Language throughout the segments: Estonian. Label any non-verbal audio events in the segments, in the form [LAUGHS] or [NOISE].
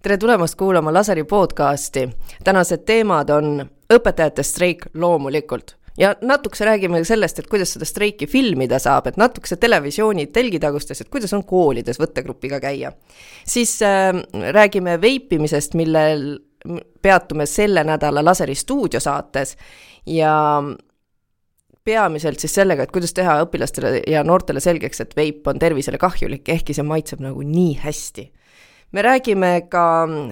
tere tulemast kuulama Laseri podcasti. tänased teemad on õpetajate streik loomulikult ja natukese räägime sellest, et kuidas seda streiki filmida saab, et natukese televisiooni telgitagustes, et kuidas on koolides võttegrupiga käia. siis äh, räägime veipimisest, millel peatume selle nädala Laseri stuudiosaates ja peamiselt siis sellega, et kuidas teha õpilastele ja noortele selgeks, et veip on tervisele kahjulik, ehkki see maitseb nagu nii hästi me räägime ka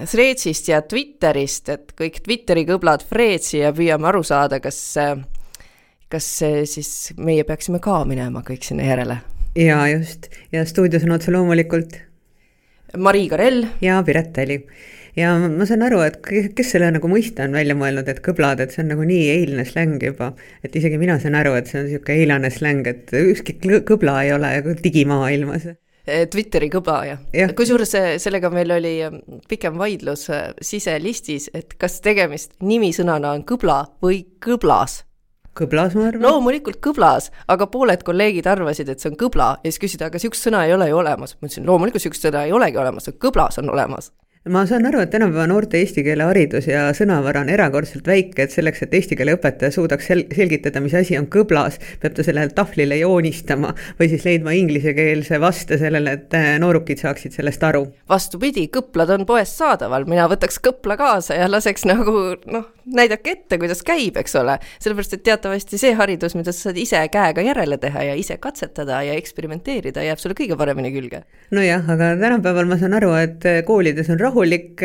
Threadsist ja Twitterist, et kõik Twitteri kõblad Threadsi ja püüame aru saada, kas, kas siis meie peaksime ka minema kõik sinna järele. jaa, just, ja stuudios on otse loomulikult Marii Karell. Ja Piret Tali. Ja ma saan aru, et kes selle nagu mõiste on välja mõelnud, et kõblad, et see on nagu nii eilne släng juba, et isegi mina saan aru, et see on niisugune eilane släng, et ükski kõbla ei ole digimaailmas. Eh, Twitteri kõba ja, ja. kusjuures sellega meil oli eh, pikem vaidlus eh, siselistis, et kas tegemist nimisõnana on kõbla või kõblas kõblas, ma arvan. loomulikult kõblas, aga pooled kolleegid arvasid, et see on kõbla ja siis küsida, aga niisugust sõna ei ole ju olemas. ma ütlesin, loomulikult niisugust sõna ei olegi olemas, kõblas on olemas ma saan aru, et tänapäeva noorte eesti keele haridus ja sõnavara on erakordselt väike, et selleks, et eesti keele õpetaja suudaks sel-, selgitada, mis asi on kõblas, peab ta sellele tahvlile joonistama või siis leidma inglisekeelse vaste sellele, et äh, noorukid saaksid sellest aru. vastupidi, kõplad on poest saadaval, mina võtaks kõpla kaasa ja laseks nagu noh, näidake ette, kuidas käib, eks ole. sellepärast, et teatavasti see haridus, mida sa saad ise käega järele teha ja ise katsetada ja eksperimenteerida, jääb sulle kõige paremini külge. nojah, aga tänapäeval ma saan aru, et koolides on rahulik,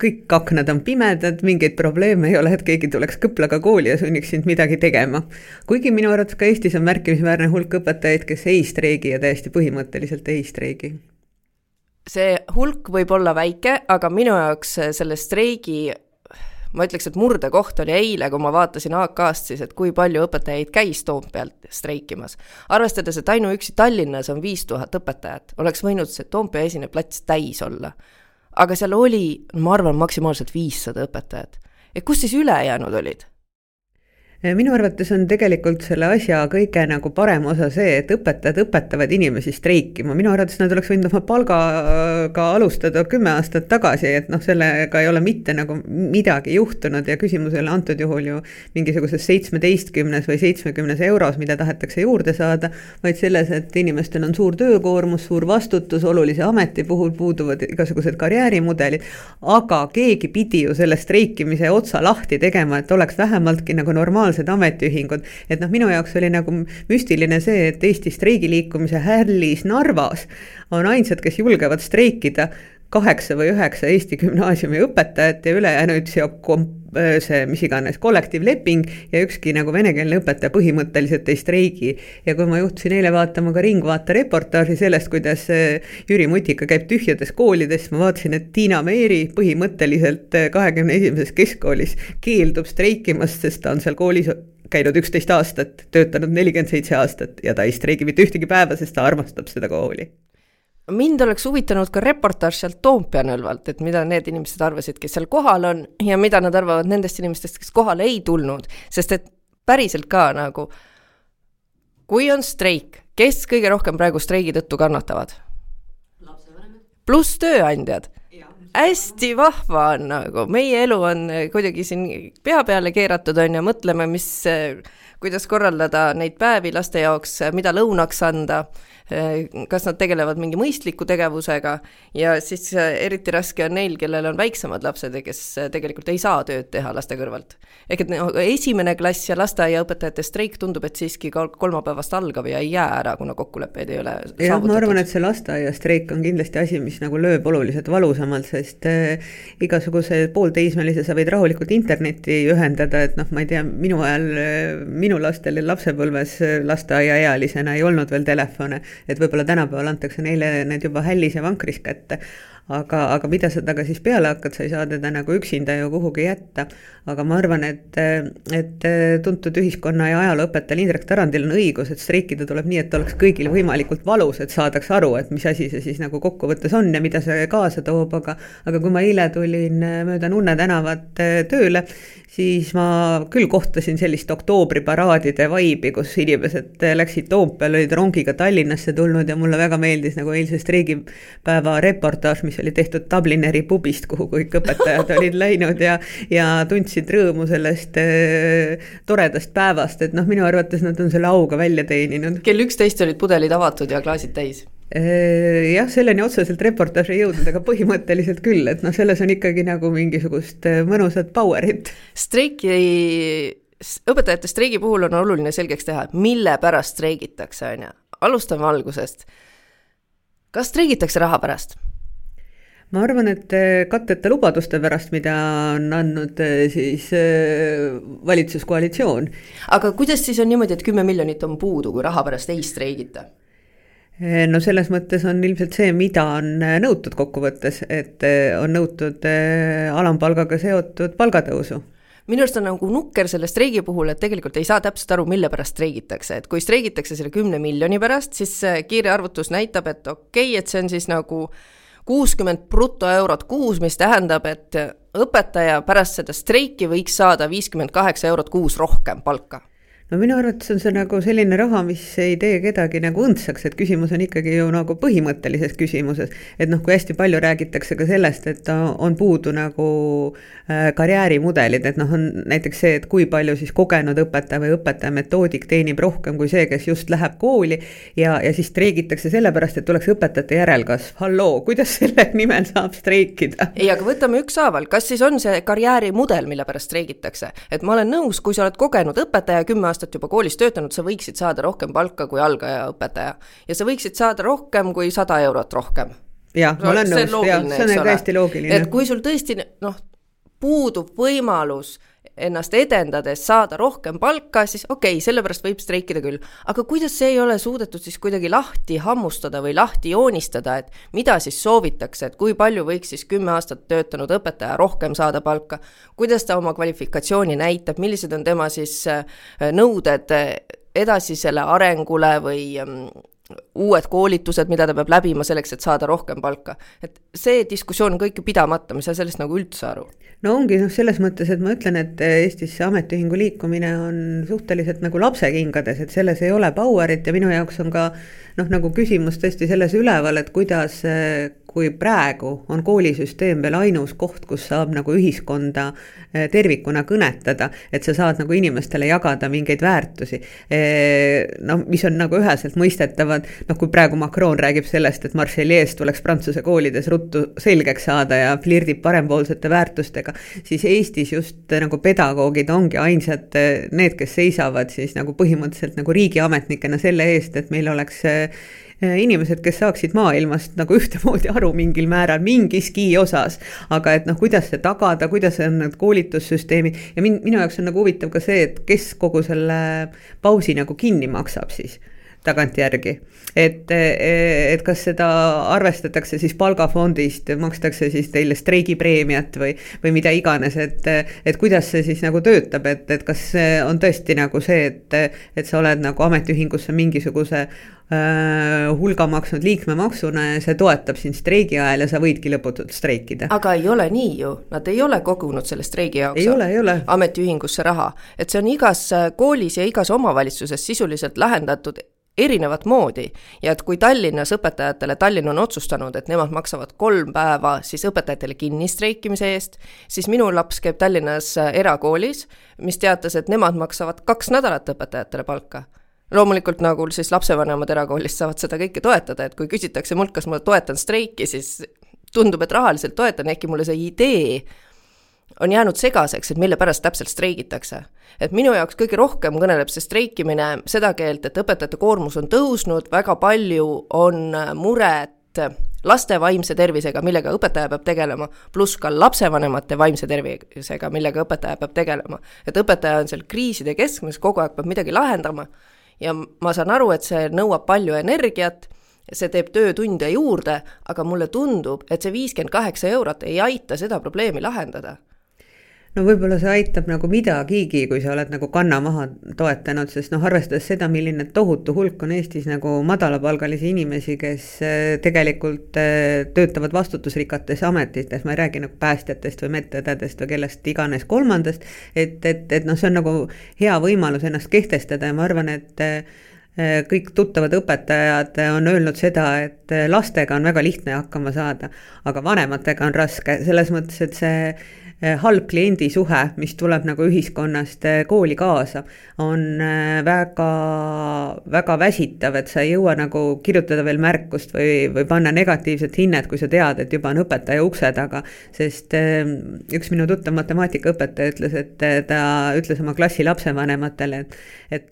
kõik aknad on pimedad, mingeid probleeme ei ole, et keegi tuleks kõplaga kooli ja sunniks sind midagi tegema. kuigi minu arvates ka Eestis on märkimisväärne hulk õpetajaid, kes ei streigi ja täiesti põhimõtteliselt ei streigi see hulk võib olla väike, aga minu jaoks selle streigi ma ütleks, et murdekoht oli eile, kui ma vaatasin AK-st siis, et kui palju õpetajaid käis Toompealt streikimas. arvestades, et ainuüksi Tallinnas on viis tuhat õpetajat, oleks võinud see Toompea esimene plats täis olla aga seal oli, ma arvan, maksimaalselt viissada õpetajat. et kus siis ülejäänud olid? Minu arvates on tegelikult selle asja kõige nagu parem osa see, et õpetajad õpetavad inimesi streikima, minu arvates nad oleks võinud oma palgaga alustada kümme aastat tagasi, et noh, sellega ei ole mitte nagu midagi juhtunud ja küsimus ei ole antud juhul ju mingisuguses seitsmeteistkümnes või seitsmekümnes euros, mida tahetakse juurde saada, vaid selles, et inimestel on suur töökoormus, suur vastutus, olulise ameti puhul puuduvad igasugused karjäärimudelid, aga keegi pidi ju selle streikimise otsa lahti tegema, et oleks vähemaltki nagu normaalne normaalsed ametiühingud. et noh, minu jaoks oli nagu müstiline see, et Eesti streigiliikumise hällis Narvas on ainsad, kes julgevad streikida kaheksa või üheksa Eesti gümnaasiumi õpetajat ja ülejäänuid seob komp-, see mis iganes kollektiivleping ja ükski nagu venekeelne õpetaja põhimõtteliselt ei streigi. ja kui ma juhtusin eile vaatama ka Ringvaate reportaaži sellest, kuidas Jüri Mutika käib tühjades koolides, ma vaatasin, et Tiina Meeri põhimõtteliselt kahekümne esimeses keskkoolis keeldub streikimast, sest ta on seal koolis käinud üksteist aastat, töötanud nelikümmend seitse aastat ja ta ei streigi mitte ühtegi päeva, sest ta armastab seda kooli mind oleks huvitanud ka reportaaž sealt Toompea nõlvalt, et mida need inimesed arvasid, kes seal kohal on ja mida nad arvavad nendest inimestest, kes kohale ei tulnud, sest et päriselt ka nagu, kui on streik, kes kõige rohkem praegu streigi tõttu kannatavad? pluss tööandjad. Hästi vahva on nagu, meie elu on kuidagi siin pea peale keeratud, on ju, mõtleme, mis, kuidas korraldada neid päevi laste jaoks, mida lõunaks anda kas nad tegelevad mingi mõistliku tegevusega? Ja siis äh, eriti raske on neil, kellel on väiksemad lapsed ja kes äh, tegelikult ei saa tööd teha laste kõrvalt. ehk et esimene klass ja lasteaiaõpetajate streik tundub, et siiski kolmapäevast algab ja ei jää ära, kuna kokkuleppeid ei ole jah, ma arvan, et see lasteaiastreik on kindlasti asi, mis nagu lööb oluliselt valusamalt, sest äh, igasuguse poolteismelise sa võid rahulikult internetti ühendada, et noh, ma ei tea, minu ajal, minu lastel lapsepõlves lasteaiaealisena ei olnud veel telefone et võib-olla tänapäeval antakse neile need juba hällis ja vankris kätte. Aga, aga mida sa temaga siis peale hakkad, sa ei saa teda nagu üksinda ju kuhugi jätta. aga ma arvan, et, et tuntud ühiskonna ja ajalooõpetajal Indrek Tarandil on õigus, et streikida tuleb nii, et oleks kõigil võimalikult valus, et saadaks aru, et mis asi see siis nagu kokkuvõttes on ja mida see kaasa toob, aga aga kui ma eile tulin mööda Nunne tänavat tööle, siis ma küll kohtasin sellist oktoobriparaadide vaibi, kus inimesed läksid Toompeale, olid rongiga Tallinnasse tulnud ja mulle väga meeldis nagu eilse streigipäeva reportaaž, mis mis oli tehtud Dublineri pubist, kuhu kõik õpetajad [LAUGHS] olid läinud ja, ja tundsid rõõmu sellest äh, toredast päevast, et noh, minu arvates nad on selle auga välja teeninud. kell üksteist olid pudelid avatud ja klaasid täis äh, jah, selleni otseselt reportaaž ei jõudnud, aga põhimõtteliselt küll, et noh, selles on ikkagi nagu mingisugust äh, mõnusat power'it. streiki, õpetajate streigi puhul on oluline selgeks teha, mille pärast streigitakse, on ju. alustame algusest kas streigitakse raha pärast? Ma arvan, et eh, katteta lubaduste pärast, mida on andnud eh, siis eh, valitsuskoalitsioon. aga kuidas siis on niimoodi, et kümme miljonit on puudu, kui raha pärast ei streigita? no selles mõttes on ilmselt see, mida on nõutud kokkuvõttes, et on nõutud alampalgaga seotud palgatõusu minu arust on nagu nukker selle streigi puhul, et tegelikult ei saa täpselt aru, mille pärast streigitakse, et kui streigitakse selle kümne miljoni pärast, siis kiire arvutus näitab, et okei okay,, et see on siis nagu kuuskümmend brutoeurot kuus, mis tähendab, et õpetaja pärast seda streiki võiks saada viiskümmend kaheksa eurot kuus rohkem palka no minu arvates on see nagu selline raha, mis ei tee kedagi nagu õndsaks, et küsimus on ikkagi ju nagu põhimõttelises küsimuses. et noh, kui hästi palju räägitakse ka sellest, et on puudu nagu äh, karjäärimudelid, et noh, on näiteks see, et kui palju siis kogenud õpetaja või õpetaja metoodik teenib rohkem kui see, kes just läheb kooli ja, ja siis streigitakse sellepärast, et tuleks õpetajate järelkasv. halloo, kuidas selle [LAUGHS] nimel saab streikida? ei, aga võtame ükshaaval, kas siis on see karjäärimudel, mille pärast streigitakse? et ma olen nõus, kui sa oled kogenud õpetaja kümme aastat aastat juba koolis töötanud, sa võiksid saada rohkem palka kui algaja õpetaja. ja sa võiksid saada rohkem kui sada eurot rohkem. jah, ma olen nõus, jah, see on täiesti loogiline. et kui sul tõesti noh, puudub võimalus ennast edendades saada rohkem palka, siis okei okay,, sellepärast võib streikida küll. aga kuidas see ei ole suudetud siis kuidagi lahti hammustada või lahti joonistada, et mida siis soovitakse, et kui palju võiks siis kümme aastat töötanud õpetaja rohkem saada palka, kuidas ta oma kvalifikatsiooni näitab, millised on tema siis äh, nõuded edasisele arengule või mm, uued koolitused, mida ta peab läbima selleks, et saada rohkem palka. et see diskussioon on kõik ju pidamata, me ei saa sellest nagu üldse aru. no ongi noh, selles mõttes, et ma ütlen, et Eestis see ametiühingu liikumine on suhteliselt nagu lapsekingades, et selles ei ole power'it ja minu jaoks on ka noh, nagu küsimus tõesti selles üleval, et kuidas kui praegu on koolisüsteem veel ainus koht, kus saab nagu ühiskonda eh, tervikuna kõnetada, et sa saad nagu inimestele jagada mingeid väärtusi. Eh, noh, mis on nagu üheselt mõistetavad, noh kui praegu Macron räägib sellest, et Marseillais tuleks prantsuse koolides ruttu selgeks saada ja flirdib parempoolsete väärtustega, siis Eestis just nagu pedagoogid ongi ainsad eh, need, kes seisavad siis nagu põhimõtteliselt nagu riigiametnikena selle eest, et meil oleks inimesed, kes saaksid maailmast nagu ühtemoodi aru mingil määral, mingiski osas. aga et noh, kuidas see tagada, kuidas on need koolitussüsteemid ja mind, minu jaoks on nagu huvitav ka see, et kes kogu selle pausi nagu kinni maksab siis tagantjärgi. et, et kas seda arvestatakse siis palgafondist, makstakse siis teile streigipreemiat või, või mida iganes, et, et kuidas see siis nagu töötab, et, et kas on tõesti nagu see, et, et sa oled nagu ametiühingusse mingisuguse Äh, hulga maksnud liikmemaksuna ja see toetab sind streigi ajal ja sa võidki lõputult streikida. aga ei ole nii ju, nad ei ole kogunud selle streigi jaoks ei ole, ei ole. ametiühingusse raha, et see on igas koolis ja igas omavalitsuses sisuliselt lahendatud erinevat moodi. Ja et kui Tallinnas õpetajatele, Tallinn on otsustanud, et nemad maksavad kolm päeva siis õpetajatele kinni streikimise eest, siis minu laps käib Tallinnas äh, erakoolis, mis teatas, et nemad maksavad kaks nädalat õpetajatele palka. Loomulikult nagu siis lapsevanemad erakoolist saavad seda kõike toetada, et kui küsitakse mult, kas ma toetan streiki, siis tundub, et rahaliselt toetan, ehkki mulle see idee on jäänud segaseks, et mille pärast täpselt streigitakse. et minu jaoks kõige rohkem kõneleb see streikimine seda keelt, et õpetajate koormus on tõusnud, väga palju on muret laste vaimse tervisega, millega õpetaja peab tegelema, pluss ka lapsevanemate vaimse tervisega, millega õpetaja peab tegelema. et õpetaja on seal kriiside keskmes, kogu aeg peab midagi lahendama ja ma saan aru, et see nõuab palju energiat, see teeb töötunde juurde, aga mulle tundub, et see viiskümmend kaheksa eurot ei aita seda probleemi lahendada no võib-olla see aitab nagu midagigi, kui sa oled nagu kanna maha toetanud, sest noh, arvestades seda, milline tohutu hulk on Eestis nagu madalapalgalisi inimesi, kes äh, tegelikult äh, töötavad vastutusrikates ametites, ma ei räägi nagu päästjatest või medõdedest või kellest iganes kolmandast, et, et, et noh, see on nagu hea võimalus ennast kehtestada ja ma arvan, et kõik tuttavad õpetajad on öelnud seda, et lastega on väga lihtne hakkama saada, aga vanematega on raske, selles mõttes, et see Eh, halb kliendisuhe, mis tuleb nagu ühiskonnast eh, kooli kaasa, on eh, väga, väga väsitav, et sa ei jõua nagu kirjutada veel märkust või, või panna negatiivset hinnet, kui sa tead, et juba on õpetaja ukse taga. sest üks minu tuttav matemaatikaõpetaja ütles, et ta ütles oma klassi lapsevanematele, et, et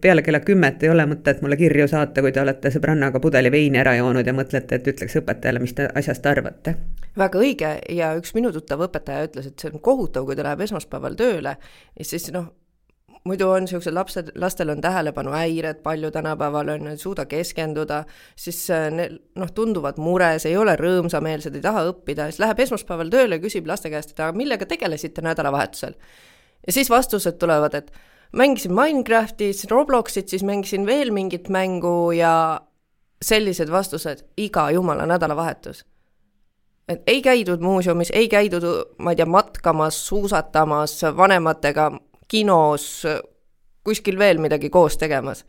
peale kella kümmet ei ole mõtet mulle kirju saata, kui te olete sõbrannaga pudeli veini ära joonud ja mõtlete, et ütleks õpetajale, mis te asjast arvate. Väga õige ja üks minu tuttav õpetaja ütles, et see on kohutav, kui ta läheb esmaspäeval tööle siis noh, muidu on niisugused lapsed, lastel on tähelepanuhäired palju tänapäeval, on ju, ei suuda keskenduda, siis äh, neil noh, tunduvad mures, ei ole rõõmsameelsed, ei taha õppida, siis läheb esmaspäeval tööle ja küsib laste käest, et aga millega tegelesite nädalavahetusel. ja siis vastused tulevad, et mängisin Minecraftis, Robloxit, siis mängisin veel mingit mängu ja sellised vastused iga jumala nädalavahetus. Et ei käidud muuseumis, ei käidud, ma ei tea, matkamas, suusatamas, vanematega kinos, kuskil veel midagi koos tegemas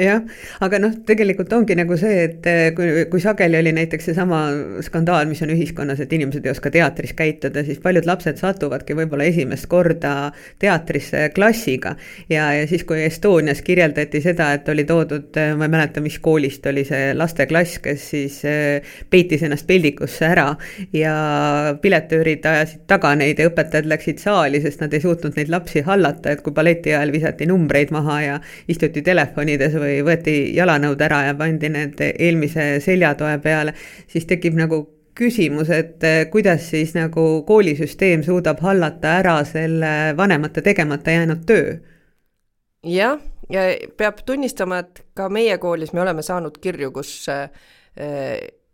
jah, aga noh, tegelikult ongi nagu see, et eh, kui, kui sageli oli näiteks seesama skandaal, mis on ühiskonnas, et inimesed ei oska teatris käituda, siis paljud lapsed satuvadki võib-olla esimest korda teatrisse klassiga. ja, ja siis, kui Estonias kirjeldati seda, et oli toodud, eh, ma ei mäleta, mis koolist oli see lasteklass, kes siis eh, peitis ennast peldikusse ära ja piletöörid ajasid taga neid ja õpetajad läksid saali, sest nad ei suutnud neid lapsi hallata, et kui balleti ajal visati numbreid maha ja istuti telefonides või võeti jalanõud ära ja pandi need eelmise seljatoe peale, siis tekib nagu küsimus, et eh, kuidas siis nagu koolisüsteem suudab hallata ära selle vanemate tegemata jäänud töö? jah, ja peab tunnistama, et ka meie koolis me oleme saanud kirju, kus äh,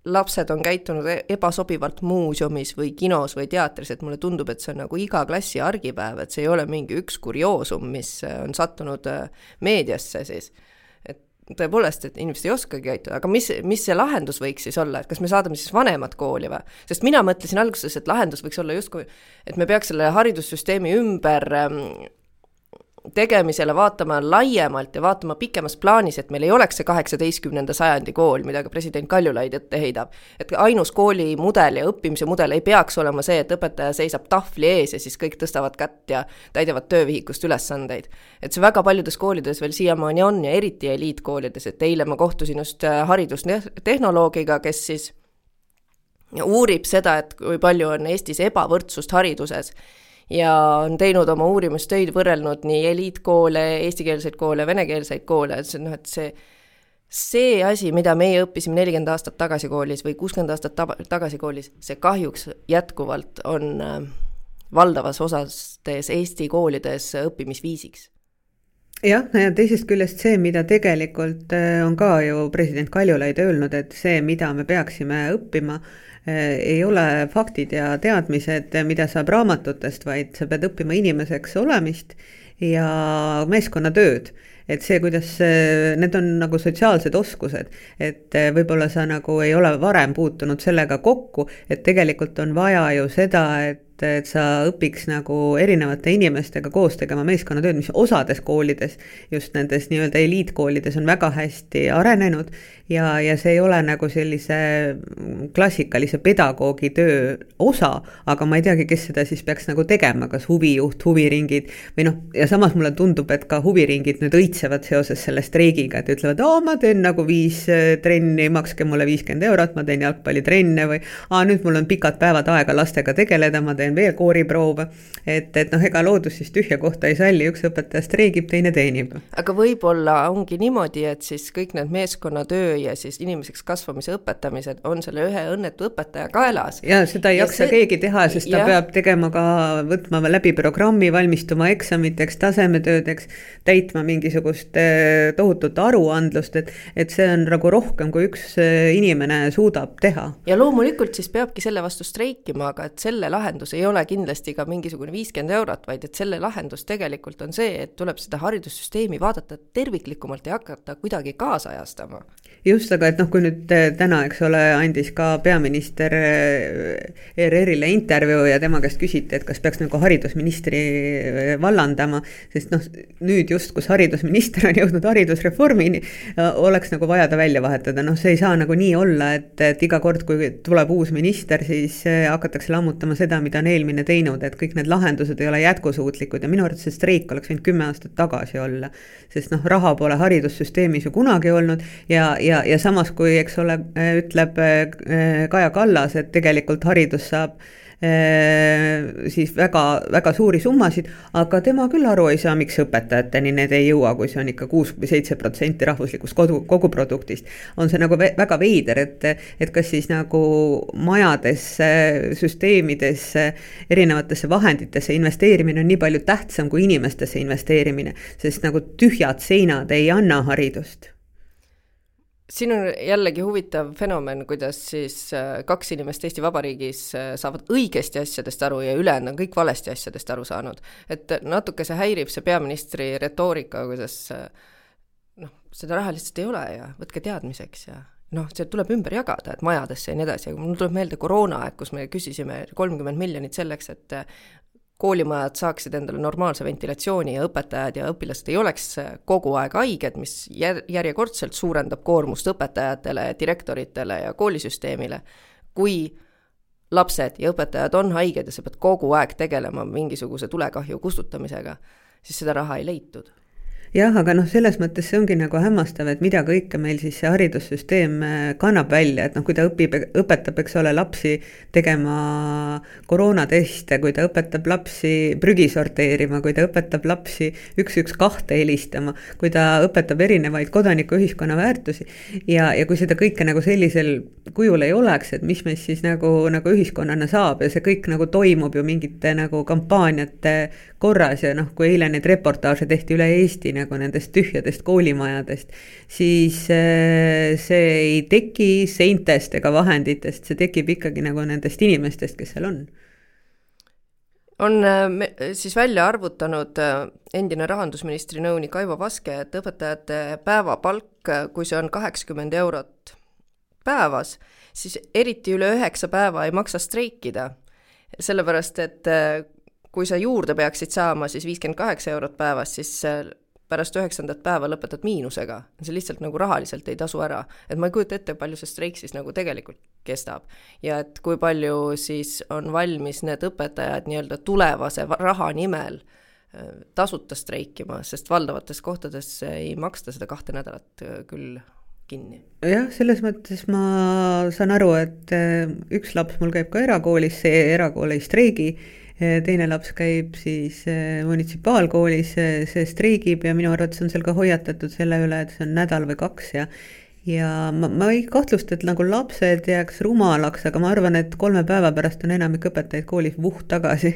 lapsed on käitunud e-, ebasobivalt muuseumis või kinos või teatris, et mulle tundub, et see on nagu iga klassi argipäev, et see ei ole mingi üks kurioosum, mis on sattunud meediasse siis tõepoolest, et inimesed ei oskagi käituda, aga mis, mis see lahendus võiks siis olla, et kas me saadame siis vanemad kooli või? sest mina mõtlesin alguses, et lahendus võiks olla justkui, et me peaks selle haridussüsteemi ümber ähm, tegemisele vaatama laiemalt ja vaatama pikemas plaanis, et meil ei oleks see kaheksateistkümnenda sajandi kool, mida ka president Kaljulaid ette heidab. et ainus koolimudel ja õppimise mudel ei peaks olema see, et õpetaja seisab tahvli ees ja siis kõik tõstavad kätt ja täidavad töövihikust ülesandeid. et see väga paljudes koolides veel siiamaani on ja eriti eliitkoolides, et eile ma kohtusin just äh, haridustehnoloogiga, kes siis uurib seda, et kui palju on Eestis ebavõrdsust hariduses ja on teinud oma uurimustöid, võrrelnud nii eliitkoole, eestikeelseid koole, venekeelseid koole, et see noh, et see see asi, mida meie õppisime nelikümmend aastat tagasi koolis või kuuskümmend aastat taba, tagasi koolis, see kahjuks jätkuvalt on äh, valdavas osastes Eesti koolides õppimisviisiks. Jah, ja teisest küljest see, mida tegelikult äh, on ka ju president Kaljulaid öelnud, et see, mida me peaksime õppima, ei ole faktid ja teadmised, mida saab raamatutest, vaid sa pead õppima inimeseks olemist ja meeskonnatööd. Et see, kuidas, need on nagu sotsiaalsed oskused, et võib-olla sa nagu ei ole varem puutunud sellega kokku, et tegelikult on vaja ju seda, et et, et sa õpiks nagu erinevate inimestega koos tegema meeskonnatööd, mis osades koolides, just nendes nii-öelda eliitkoolides on väga hästi arenenud. Ja, ja see ei ole nagu sellise klassikalise pedagoogi töö osa, aga ma ei teagi, kes seda siis peaks nagu tegema, kas huvijuht, huviringid või noh, ja samas mulle tundub, et ka huviringid nüüd õitsevad seoses selle streigiga, et ütlevad, aa, ma teen nagu viis äh, trenni, makske mulle viiskümmend eurot, ma teen jalgpallitrenne või aa, nüüd mul on pikad päevad aega lastega tegeleda, ma teen teen veel kooriproove. et, et noh, ega loodus siis tühja kohta ei salli, üks õpetaja streigib, teine teenib. aga võib-olla ongi niimoodi, et siis kõik need meeskonnatöö ja siis inimeseks kasvamise õpetamised on selle ühe õnnetu õpetaja kaelas. ja seda ei ja jaksa see... keegi teha, sest ta ja. peab tegema ka, võtma läbi programmi, valmistuma eksamiteks, tasemetöödeks, täitma mingisugust eh, tohutut aruandlust, et, et see on nagu rohkem, kui üks eh, inimene suudab teha. ja loomulikult siis peabki selle vastu streikima, aga et selle lahendus ei ole kindlasti ka mingisugune viiskümmend eurot, vaid et selle lahendus tegelikult on see, et tuleb seda haridussüsteemi vaadata terviklikumalt ja hakata kuidagi kaasajastama. just, aga et noh, kui nüüd eh, täna, eks ole, andis ka peaminister ERR-ile eh, intervjuu ja tema käest küsiti, et kas peaks nagu haridusministri eh, vallandama, sest noh, nüüd just, kus haridusminister on jõudnud haridusreformini, oleks nagu vaja ta välja vahetada, noh, see ei saa nagu nii olla, et, et iga kord, kui tuleb uus minister, siis hakatakse lammutama seda, mida on eelmine teinud, et kõik need lahendused ei ole jätkusuutlikud ja minu arvates see streik oleks võinud kümme aastat tagasi olla. sest noh, raha pole haridussüsteemis ju kunagi olnud ja, ja, ja samas, kui eks ole, ütleb Kaja Kallas, et tegelikult haridus saab Äh, siis väga, väga suuri summasid, aga tema küll aru ei saa, miks õpetajateni need ei jõua, kui see on ikka kuus või seitse protsenti rahvuslikust kodu, koguproduktist. on see nagu väga veider, et, et kas siis nagu majadesse, süsteemidesse, erinevatesse vahenditesse investeerimine on nii palju tähtsam kui inimestesse investeerimine, sest nagu tühjad seinad ei anna haridust siin on jällegi huvitav fenomen, kuidas siis äh, kaks inimest Eesti Vabariigis äh, saavad õigesti asjadest aru ja ülejäänud on kõik valesti asjadest aru saanud. et natuke see häirib, see peaministri retoorika, kuidas äh, noh, seda raha lihtsalt ei ole ja võtke teadmiseks ja noh, see tuleb ümber jagada, et majadesse ja nii edasi, aga mul tuleb meelde koroonaaeg, kus me küsisime kolmkümmend miljonit selleks, et koolimajad saaksid endale normaalse ventilatsiooni ja õpetajad ja õpilased ei oleks kogu aeg haiged, mis jär-, järjekordselt suurendab koormust õpetajatele, direktoritele ja koolisüsteemile, kui lapsed ja õpetajad on haiged ja sa pead kogu aeg tegelema mingisuguse tulekahju kustutamisega, siis seda raha ei leitud jah, aga noh, selles mõttes see ongi nagu hämmastav, et mida kõike meil siis see haridussüsteem äh, kannab välja, et noh, kui ta õpib, õpetab, eks ole, lapsi tegema koroonateste, kui ta õpetab lapsi prügi sorteerima, kui ta õpetab lapsi üks, üks, kahte helistama, kui ta õpetab erinevaid kodanikuühiskonna väärtusi ja, ja kui seda kõike nagu sellisel kujul ei oleks, et mis meist siis nagu, nagu ühiskonnana saab ja see kõik nagu toimub ju mingite nagu kampaaniate korras ja noh, kui eile neid reportaaže tehti üle Eesti nagu nendest tühjadest koolimajadest, siis äh, see ei teki seintest ega vahenditest, see tekib ikkagi nagu nendest inimestest, kes seal on on äh, siis välja arvutanud äh, endine rahandusministri nõunik Aivo Vaske, et õpetajate päevapalk, kui see on kaheksakümmend eurot päevas, siis eriti üle üheksa päeva ei maksa streikida. sellepärast, et kui sa juurde peaksid saama siis viiskümmend kaheksa eurot päevas, siis pärast üheksandat päeva lõpetad miinusega, see lihtsalt nagu rahaliselt ei tasu ära. et ma ei kujuta ette, palju see streik siis nagu tegelikult kestab. ja et kui palju siis on valmis need õpetajad nii-öelda tulevase raha nimel äh, tasuta streikima, sest valdavates kohtades ei maksta seda kahte nädalat äh, küll kinni. jah, selles mõttes ma saan aru, et äh, üks laps mul käib ka erakoolis, see erakool ei streigi teine laps käib siis eh, munitsipaalkoolis, see streigib ja minu arvates on seal ka hoiatatud selle üle, et see on nädal või kaks ja ja ma, ma ei kahtlusta, et nagu lapsed jääks rumalaks, aga ma arvan, et kolme päeva pärast on enamik õpetajaid koolis vuht tagasi.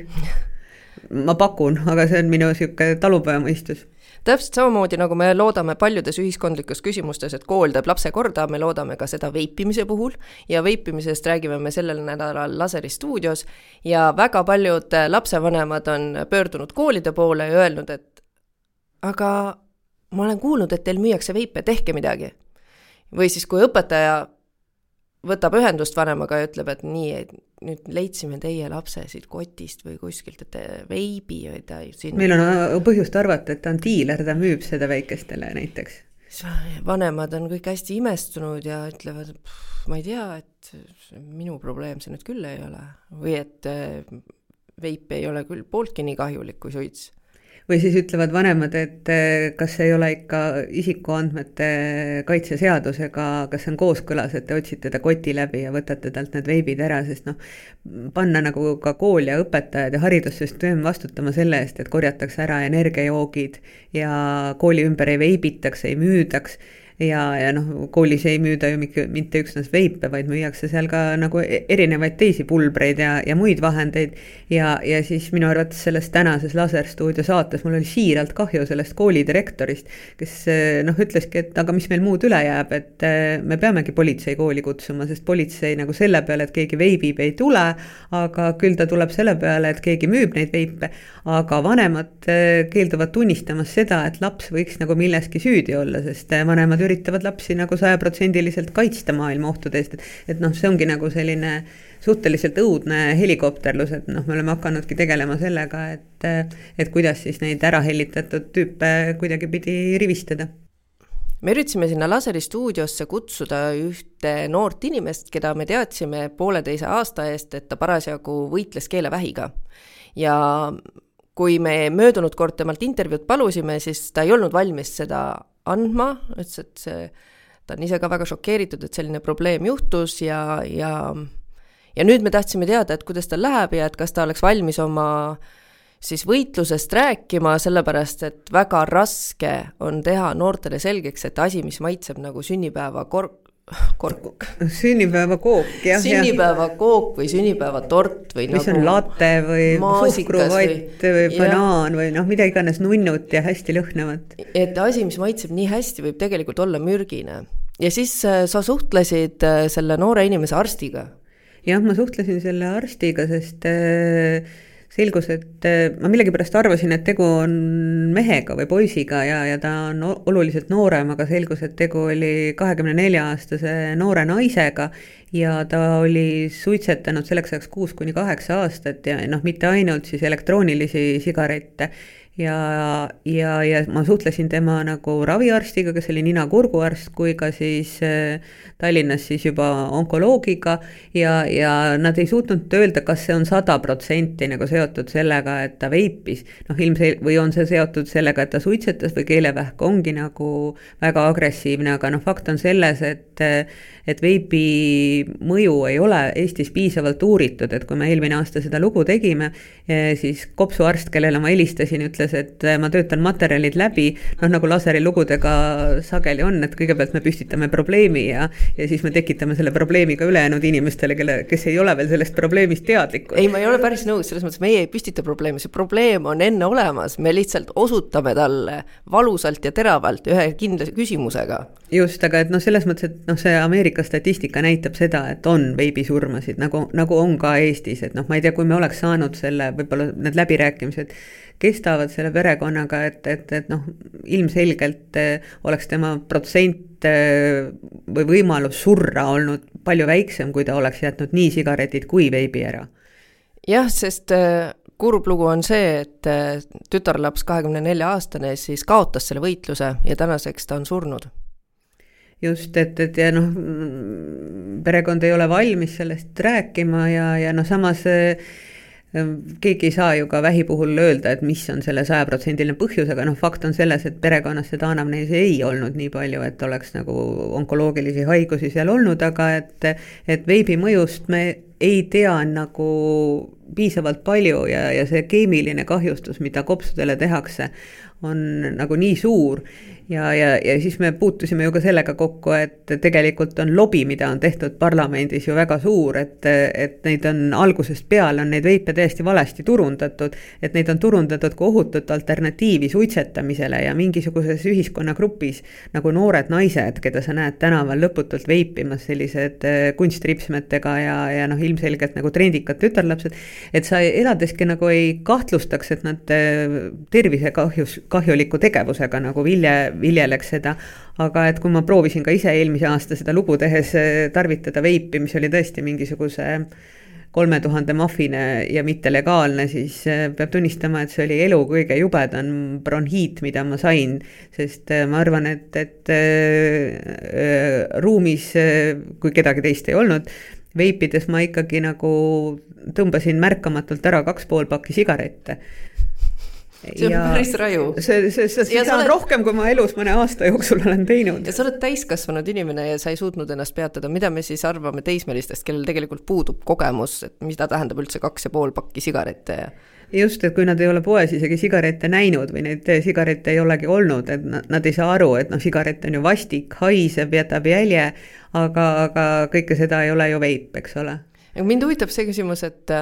[LAUGHS] ma pakun, aga see on minu niisugune talupojamõistus täpselt samamoodi, nagu me loodame paljudes ühiskondlikes küsimustes, et kool teeb lapse korda, me loodame ka seda veipimise puhul ja veipimisest räägime me sellel nädalal Laseri stuudios ja väga paljud lapsevanemad on pöördunud koolide poole ja öelnud, et aga ma olen kuulnud, et teil müüakse veipe, tehke midagi. või siis, kui õpetaja võtab ühendust vanemaga ja ütleb, et nii, et nüüd leidsime teie lapse siit kotist või kuskilt, et veibi või ta siin. meil on äh, põhjust arvata, et ta on diiler, ta müüb seda väikestele näiteks. vanemad on kõik hästi imestunud ja ütlevad, ma ei tea, et minu probleem see nüüd küll ei ole või et äh, veip ei ole küll pooltki nii kahjulik kui suits või siis ütlevad vanemad, et eh, kas ei ole ikka isikuandmete kaitse seadusega, kas see on kooskõlas, et te otsite ta koti läbi ja võtate talt need veebid ära, sest noh, panna nagu ka kool ja õpetajad ja haridussüsteem vastutama selle eest, et korjatakse ära energiajoogid ja kooli ümber ei veibitaks, ei müüdaks ja, ja noh, koolis ei müüda ju mitte üksnes veipe, vaid müüakse seal ka nagu e-, erinevaid teisi pulbreid ja, ja muid vahendeid. ja, ja siis minu arvates selles tänases Laserstuudio saates mul oli siiralt kahju sellest koolidirektorist, kes noh, ütleski, et aga mis meil muud üle jääb, et eh, me peamegi politsei kooli kutsuma, sest politsei nagu selle peale, et keegi veibib, ei tule, aga küll ta tuleb selle peale, et keegi müüb neid veipe, aga vanemad keelduvad tunnistamast seda, et laps võiks nagu milleski süüdi olla, sest vanemad üritavad lapsi nagu sajaprotsendiliselt kaitsta maailma ohtude eest, et, et noh, see ongi nagu selline suhteliselt õudne helikopterlus, et noh, me oleme hakanudki tegelema sellega, et, et kuidas siis neid ära hellitatud tüüpe kuidagipidi rivistada me üritasime sinna Laseri stuudiosse kutsuda ühte noort inimest, keda me teadsime pooleteise aasta eest, et ta parasjagu võitles keelevähiga. ja kui me möödunud kord temalt intervjuud palusime, siis ta ei olnud valmis seda andma, ütles, et see, ta on ise ka väga šokeeritud, et selline probleem juhtus ja, ja ja nüüd me tahtsime teada, et kuidas tal läheb ja et kas ta oleks valmis oma siis võitlusest rääkima, sellepärast et väga raske on teha noortele selgeks, et asi, mis maitseb nagu sünnipäeva kor-, kork. sünnipäevakook, jah. sünnipäevakook või sünnipäevatort või mis nagu on latte või suhkruvott või, või banaan või noh, mida iganes nunnut ja hästi lõhnavat. et asi, mis maitseb nii hästi, võib tegelikult olla mürgine. ja siis äh, sa suhtlesid äh, selle noore inimese arstiga. jah, ma suhtlesin selle arstiga, sest äh, selgus, et äh, ma millegipärast arvasin, et tegu on mehega või poisiga ja, ja ta on oluliselt noorem, aga selgus, et tegu oli kahekümne nelja aastase noore naisega ja ta oli suitsetanud selleks ajaks kuus kuni kaheksa aastat ja noh, mitte ainult siis elektroonilisi sigarette ja, ja, ja ma suhtlesin tema nagu raviarstiga, kes oli nina-kurguarst, kui ka siis äh, Tallinnas siis juba onkoloogiga ja, ja nad ei suutnud öelda, kas see on sada protsenti nagu seotud sellega, et ta veipis. noh, ilmsel-, või on see seotud sellega, et ta suitsetas või keelevähk ongi nagu väga agressiivne, aga noh, fakt on selles, et et veibi mõju ei ole Eestis piisavalt uuritud, et kui me eelmine aasta seda lugu tegime, eh, siis kopsuarst, kellele ma helistasin, ütles, et ma töötan materjalid läbi, noh nagu laseri lugudega sageli on, et kõigepealt me püstitame probleemi ja ja siis me tekitame selle probleemi ka ülejäänud inimestele, kelle, kes ei ole veel sellest probleemist teadlikud. ei, ma ei ole päris nõus, selles mõttes meie ei püstita probleemi, see probleem on enne olemas, me lihtsalt osutame talle valusalt ja teravalt ühe kindla küsimusega. just, aga et noh, selles mõttes, et noh, see Ameerika statistika näitab seda, et on veebisurmasid, nagu, nagu on ka Eestis, et noh, ma ei tea, kui me oleks saanud selle, võib-olla need läbirääkimised kestavad selle perekonnaga, et, et, et noh, ilmselgelt eh, oleks tema protsent eh, või võimalus surra olnud palju väiksem, kui ta oleks jätnud nii sigaretid kui veibi ära. jah, sest eh, kurb lugu on see, et tütarlaps, kahekümne nelja aastane, siis kaotas selle võitluse ja tänaseks ta on surnud just, et, et ja noh, perekond ei ole valmis sellest rääkima ja, ja noh, samas Ehm, keegi ei saa ju ka vähi puhul öelda, et mis on selle sajaprotsendiline põhjus, aga noh, fakt on selles, et perekonnas seda anamneesi ei olnud nii palju, et oleks nagu onkoloogilisi haigusi seal olnud, aga et, et veibi mõjust me ei tea nagu piisavalt palju ja, ja see keemiline kahjustus, mida kopsudele tehakse, on nagu nii suur ja, ja, ja siis me puutusime ju ka sellega kokku, et tegelikult on lobi, mida on tehtud parlamendis ju väga suur, et, et neid on algusest peale, on neid veipe täiesti valesti turundatud, et neid on turundatud kui ohutut alternatiivi suitsetamisele ja mingisuguses ühiskonnagrupis nagu noored naised, keda sa näed tänaval lõputult veipimas, sellised eh, kunstripsmetega ja, ja noh, ilmselgelt nagu trendikad tütarlapsed, et sa eladeski nagu ei kahtlustaks, et nad eh, tervisekahjus, kahjuliku tegevusega nagu vilje viljeleks seda. aga et kui ma proovisin ka ise eelmise aasta seda lugu tehes eh, tarvitada veipi, mis oli tõesti mingisuguse kolme tuhande muffine ja mitte legaalne, siis eh, peab tunnistama, et see oli elu kõige jubedam bronhiit, mida ma sain. sest eh, ma arvan, et, et äh, ruumis, kui kedagi teist ei olnud, veipides ma ikkagi nagu tõmbasin märkamatult ära kaks pool pakki sigarette see on ja päris raju. see, see, see, seda on oled... rohkem, kui ma elus mõne aasta jooksul olen teinud. ja sa oled täiskasvanud inimene ja sa ei suutnud ennast peatada, mida me siis arvame teismelistest, kellel tegelikult puudub kogemus, et mida tähendab üldse kaks ja pool pakki sigarette ja just, et kui nad ei ole poes isegi sigarette näinud või neid sigarette ei olegi olnud, et nad, nad ei saa aru, et noh, sigaret on ju vastik, haiseb, jätab jälje, aga, aga kõike seda ei ole ju veip, eks ole. mind huvitab see küsimus, et,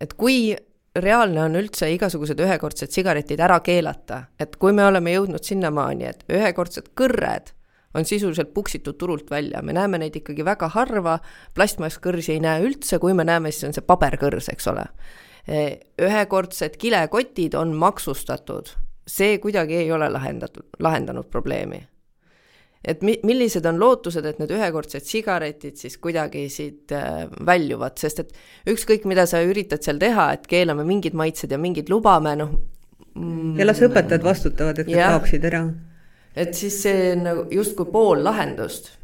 et kui reaalne on üldse igasugused ühekordsed sigaretid ära keelata, et kui me oleme jõudnud sinnamaani, et ühekordsed kõrred on sisuliselt puksitud turult välja, me näeme neid ikkagi väga harva, plastmasskõrsi ei näe üldse, kui me näeme, siis on see paberkõrs, eks ole. Ühekordsed kilekotid on maksustatud, see kuidagi ei ole lahendatud, lahendanud probleemi. Et mi-, millised on lootused, et need ühekordsed sigaretid siis kuidagi siit äh, väljuvad, sest et ükskõik, mida sa üritad seal teha, et keelame mingid maitsed ja mingid lubame, noh mm, ja las õpetajad vastutavad, et need kaoksid ära. et siis see nagu justkui pool lahendust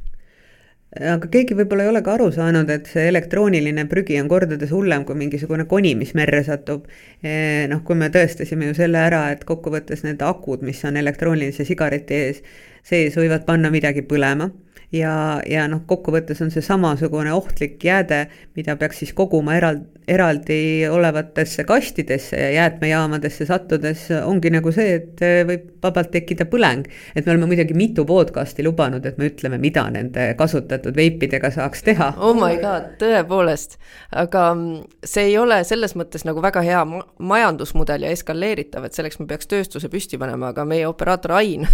aga keegi võib-olla ei ole ka aru saanud, et see elektrooniline prügi on kordades hullem kui mingisugune koni, mis merre satub. E, noh, kui me tõestasime ju selle ära, et kokkuvõttes need akud, mis on elektroonilise sigareti ees, sees võivad panna midagi põlema ja, ja noh, kokkuvõttes on see samasugune ohtlik jääde, mida peaks siis koguma eraldi, eraldi olevatesse kastidesse ja jäätmejaamadesse sattudes ongi nagu see, et võib vabalt tekkida põleng. et me oleme muidugi mitu podcast'i lubanud, et me ütleme, mida nende kasutatud veipidega saaks teha. oh my god, tõepoolest, aga see ei ole selles mõttes nagu väga hea majandusmudel ja eskaleeritav, et selleks me peaks tööstuse püsti panema, aga meie operaator Ain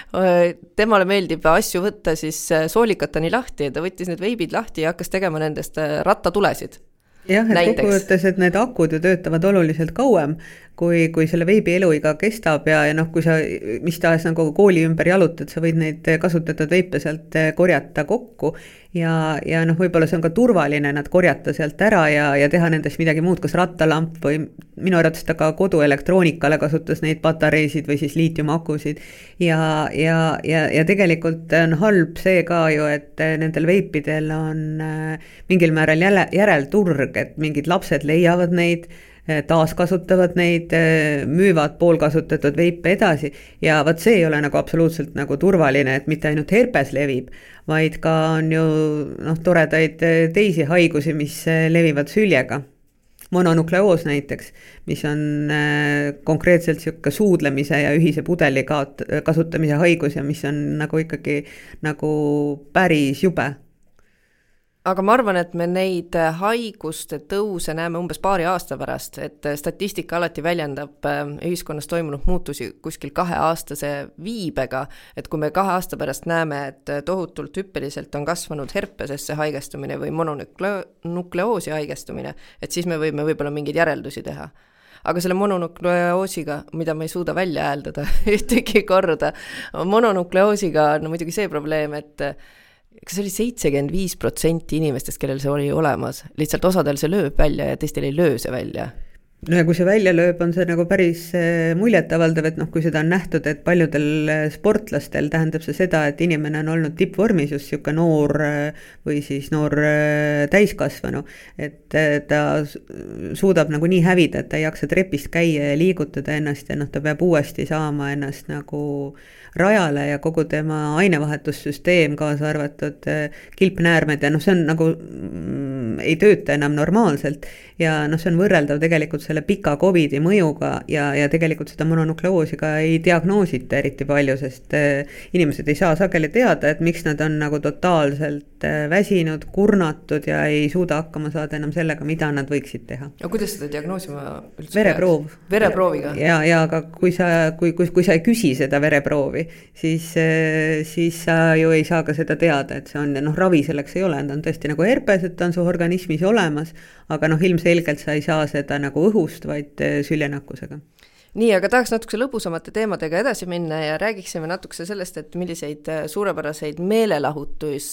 [LAUGHS] temale meeldib asju võtta siis äh, soolikatani lahti ja ta võttis need veibid lahti ja hakkas tegema nendest äh, rattatulesid jah, et kokkuvõttes, et need akud ju töötavad oluliselt kauem, kui, kui selle veebi eluiga kestab ja, ja noh, kui sa mis tahes nagu kooli ümber jalutad, sa võid neid kasutatud veipe sealt eh, korjata kokku ja, ja noh, võib-olla see on ka turvaline nad korjata sealt ära ja, ja teha nendest midagi muud, kas rattalamp või minu arvates ta ka koduelektroonikale kasutas neid patareisid või siis liitiumakusid. ja, ja, ja, ja tegelikult on halb see ka ju, et nendel veipidel on eh, mingil määral jälle, järelturg, et mingid lapsed leiavad neid Eh, taaskasutavad neid, eh, müüvad poolkasutatud veipe edasi. Ja vot see ei ole nagu absoluutselt nagu turvaline, et mitte ainult herpes levib, vaid ka on ju noh, toredaid eh, teisi haigusi, mis levivad süljega. Mononukleoos näiteks, mis on konkreetselt niisugune suudlemise ja ühise pudeli kaot-, kasutamise haigus ja mis on nagu ikkagi nagu päris jube aga ma arvan, et me neid äh, haiguste tõuse näeme umbes paari aasta pärast, et äh, statistika alati väljendab äh, ühiskonnas toimunud muutusi kuskil kaheaastase viibega, et kui me kahe aasta pärast näeme, et tohutult hüppeliselt on kasvanud herpesesse haigestumine või mononukleoosi haigestumine, et siis me võime võib-olla mingeid järeldusi teha. Aga selle mononukleoosiga, mida ma ei suuda välja hääldada [LAUGHS] ühtegi korda, mononukleoosiga on no, muidugi see probleem, et kas see oli seitsekümmend viis protsenti inimestest, kellel see oli olemas, lihtsalt osadel see lööb välja ja teistel ei löö see välja no ja kui see välja lööb, on see nagu päris eh, muljetavaldav, et noh, kui seda on nähtud, et paljudel eh, sportlastel tähendab see seda, et inimene on olnud tippvormis, just niisugune noor eh, või siis noor täiskasvanu, et ta suudab nagu nii hävida, et ta ei jaksa trepist käia ja liigutada ennast ja noh, ta peab uuesti saama ennast nagu rajale ja kogu tema ainevahetussüsteem, kaasa arvatud kilpnäärmed ja noh, see on nagu mm, ei tööta enam normaalselt. Ja noh, see on võrreldav tegelikult selle pika Covidi mõjuga ja, ja tegelikult seda mononukleoosi ka ei diagnoosita eriti palju, sest äh, inimesed ei saa sageli teada, et miks nad on nagu totaalselt väsinud, kurnatud ja ei suuda hakkama saada enam sellega, mida nad võiksid teha. aga kuidas seda diagnoosima üldse vereproov. vereprooviga? ja, ja aga kui sa, kui, kui, kui sa ei küsi seda vereproovi, siis, äh, siis sa ju ei saa ka seda teada, et see on ja noh, ravi selleks ei ole, ta on tõesti nagu herpes, et ta on su organismis olemas, aga noh, ilmselgelt sa ei saa seda nagu õhu õhust, vaid eh, süljenakkusega nii, aga tahaks natukese lõbusamate teemadega edasi minna ja räägiksime natukese sellest, et milliseid eh, suurepäraseid meelelahutus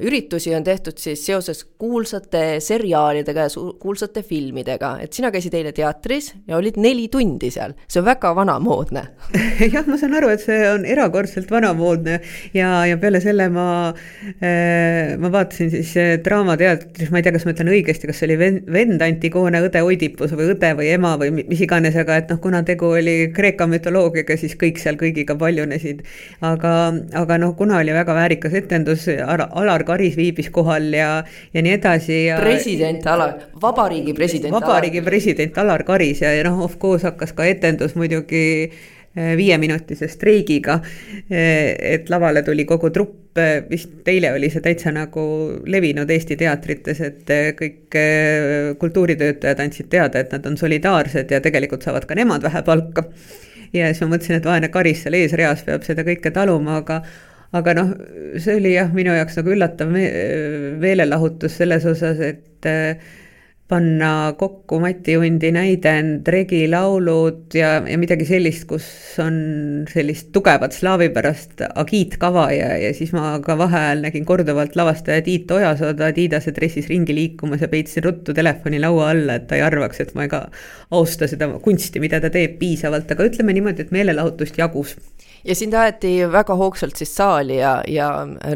üritusi on tehtud siis seoses kuulsate seriaalidega ja kuulsate filmidega, et sina käisid eile teatris ja olid neli tundi seal, see on väga vanamoodne. [LAUGHS] Jah, ma saan aru, et see on erakordselt vanamoodne. Ja, ja peale selle ma äh,, ma vaatasin siis äh, Draamateatris, ma ei tea, kas ma ütlen õigesti, kas see oli vend, vend Antigone, õde Oidipus või õde või ema või mis iganes, aga et noh, kuna tegu oli Kreeka mütoloogiaga, siis kõik seal kõigiga paljunesid. aga, aga noh, kuna oli väga väärikas etendus, Alar Karis viibis kohal ja, ja nii edasi ja. president Alar, vabariigi president. vabariigi Alar. president Alar Karis ja, ja noh, of course hakkas ka etendus muidugi eh, viieminutise streigiga. Eh, et lavale tuli kogu trupp, eh, vist eile oli see täitsa nagu levinud Eesti teatrites, et kõik kultuuritöötajad andsid teada, et nad on solidaarsed ja tegelikult saavad ka nemad vähe palka. ja siis ma mõtlesin, et vaene Karis seal eesreas peab seda kõike taluma, aga aga noh, see oli jah, minu jaoks nagu üllatav me meelelahutus selles osas, et äh, panna kokku Mati Undi näidend, regilaulud ja, ja midagi sellist, kus on sellist tugevat slaavipärast agiitkava ja, ja siis ma ka vaheajal nägin korduvalt lavastaja Tiit Ojasooda tiidase dressis ringi liikumas ja peitsin ruttu telefoni laua alla, et ta ei arvaks, et ma ei ka austa seda kunsti, mida ta teeb piisavalt, aga ütleme niimoodi, et meelelahutust jagus ja sind aeti väga hoogsalt siis saali ja, ja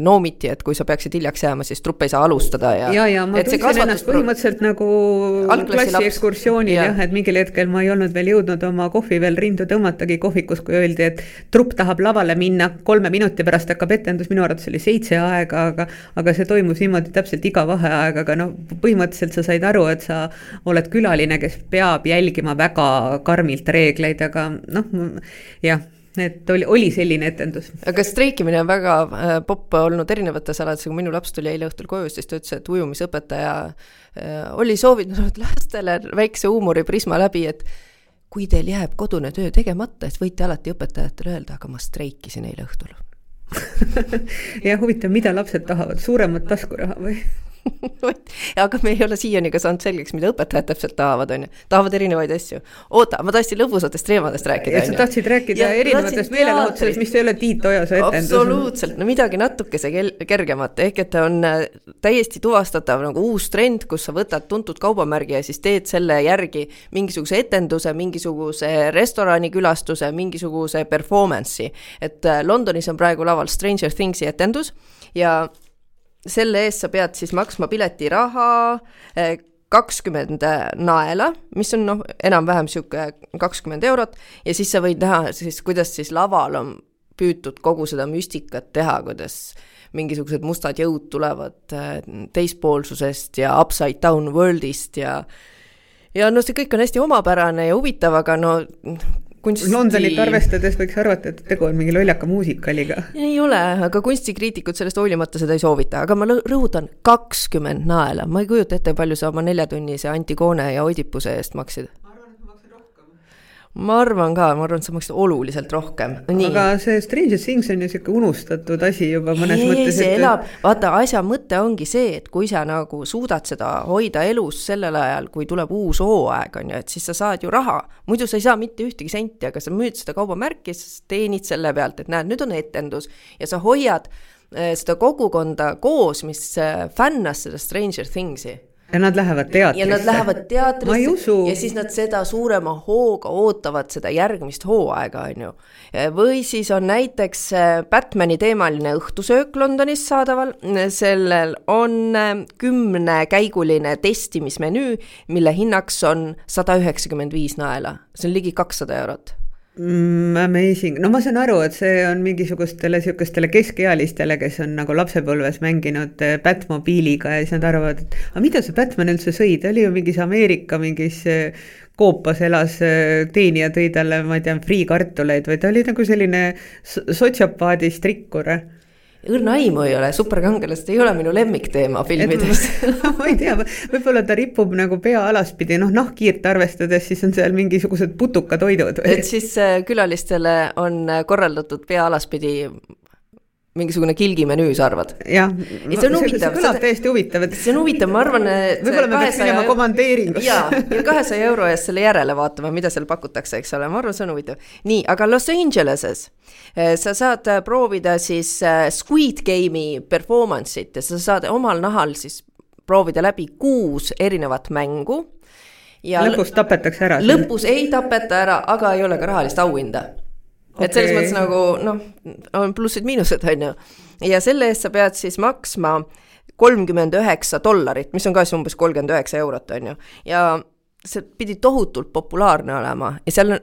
noomiti, et kui sa peaksid hiljaks jääma, siis trupp ei saa alustada ja. ja, ja ma tundsin kasvatus... ennast põhimõtteliselt nagu klassiekskursioonil jah, et mingil hetkel ma ei olnud veel jõudnud oma kohvi veel rindu tõmmatagi kohvikus, kui öeldi, et trupp tahab lavale minna, kolme minuti pärast hakkab etendus, minu arvates oli seitse aega, aga aga see toimus niimoodi täpselt iga vaheaegaga, noh, põhimõtteliselt sa said aru, et sa oled külaline, kes peab jälgima väga karmilt reegleid, aga noh, jah et oli, oli selline etendus. aga streikimine on väga äh, popp olnud erinevates alades, kui minu laps tuli eile õhtul koju, siis ta ütles, et ujumisõpetaja äh, oli soovitanud [LAUGHS] lastele väikse huumoriprisma läbi, et kui teil jääb kodune töö tegemata, siis võite alati õpetajatele öelda, aga ma streikisin eile õhtul [LAUGHS] jah, huvitav, mida lapsed tahavad, suuremat taskuraha või? [LAUGHS] aga me ei ole siiani ka saanud selgeks, mida õpetajad täpselt tahavad, on ju. tahavad erinevaid asju. oota, ma tahtsin lõbusatest teemadest rääkida. sa tahtsid rääkida ja, erinevatest meelelahutusest, mis ei ole Tiit Ojasoo etendus. absoluutselt, no midagi natukese kergemat, ehk et on äh, täiesti tuvastatav nagu uus trend, kus sa võtad tuntud kaubamärgi ja siis teed selle järgi mingisuguse etenduse, mingisuguse restoranikülastuse, mingisuguse performance'i. et äh, Londonis on praegu laval Stranger Things'i etendus ja selle eest sa pead siis maksma piletiraha eh, kakskümmend naela, mis on noh, enam-vähem niisugune kakskümmend eurot ja siis sa võid näha siis, kuidas siis laval on püütud kogu seda müstikat teha, kuidas mingisugused mustad jõud tulevad eh, teispoolsusest ja upside down world'ist ja ja no see kõik on hästi omapärane ja huvitav, aga no kunsti... Londonit arvestades võiks arvata, et tegu on mingi lollaka muusikaliga. ei ole, aga kunstikriitikud sellest hoolimata seda ei soovita, aga ma rõhutan, kakskümmend naela, ma ei kujuta ette, palju sa oma neljatunnise Antigone ja Oidipuse eest maksid ma arvan ka, ma arvan, et sa maksid oluliselt rohkem. aga see Stranger Things on ju sihuke unustatud asi juba mõnes ei, mõttes. see et... elab, vaata asja mõte ongi see, et kui sa nagu suudad seda hoida elus sellel ajal, kui tuleb uus hooaeg, on ju, et siis sa saad ju raha. muidu sa ei saa mitte ühtegi senti, aga sa müüd seda kaubamärki, sa teenid selle pealt, et näed, nüüd on etendus ja sa hoiad eh, seda kogukonda koos, mis eh, fännas seda Stranger Things'i ja nad lähevad teatrisse. ja nad lähevad teatrisse ja siis nad seda suurema hooga ootavad seda järgmist hooaega, on ju. või siis on näiteks äh, Batman'i teemaline õhtusöök Londonis saadaval, sellel on äh, kümnekäiguline testimismenüü, mille hinnaks on sada üheksakümmend viis naela, see on ligi kakssada eurot Mm, amazing, no ma saan aru, et see on mingisugustele sihukestele keskealistele, kes on nagu lapsepõlves mänginud äh, Batmobiiliga ja siis nad arvavad, et aga mida see Batman üldse sõi, ta oli ju mingis Ameerika mingis äh, koopas elas, äh, teenija tõi talle, ma ei tea, friikartuleid või ta oli nagu selline sotsiopaadist rikkur õrna aimu ei ole, superkangelased ei ole minu lemmikteema filmides. [LAUGHS] ma ei tea, võib-olla ta ripub nagu pea alaspidi, noh nahkhiirt arvestades, siis on seal mingisugused putukatoidud et siis äh, külalistele on äh, korraldatud pea alaspidi mingisugune kilgimenüü, sa arvad? jah, see on huvitav. see kõlab täiesti huvitav, et. see on huvitav, ma arvan, võib-olla me peaks minema komandeeringusse. jaa, ja kahesaja euro eest selle järele vaatama, mida seal pakutakse, eks ole, ma arvan, see on huvitav. nii, aga Los Angeleses eh, sa saad eh, proovida siis eh, Squid Game'i performance'it ja sa saad omal nahal siis proovida läbi kuus erinevat mängu. ja lõpus tapetakse ära? lõpus ei tapeta ära, aga ei ole ka rahalist auhinda okay.. et selles mõttes nagu noh, on plussid-miinused, on ju. ja selle eest sa pead siis maksma kolmkümmend üheksa dollarit, mis on ka siis umbes kolmkümmend üheksa eurot, on ju. ja see pidi tohutult populaarne olema ja seal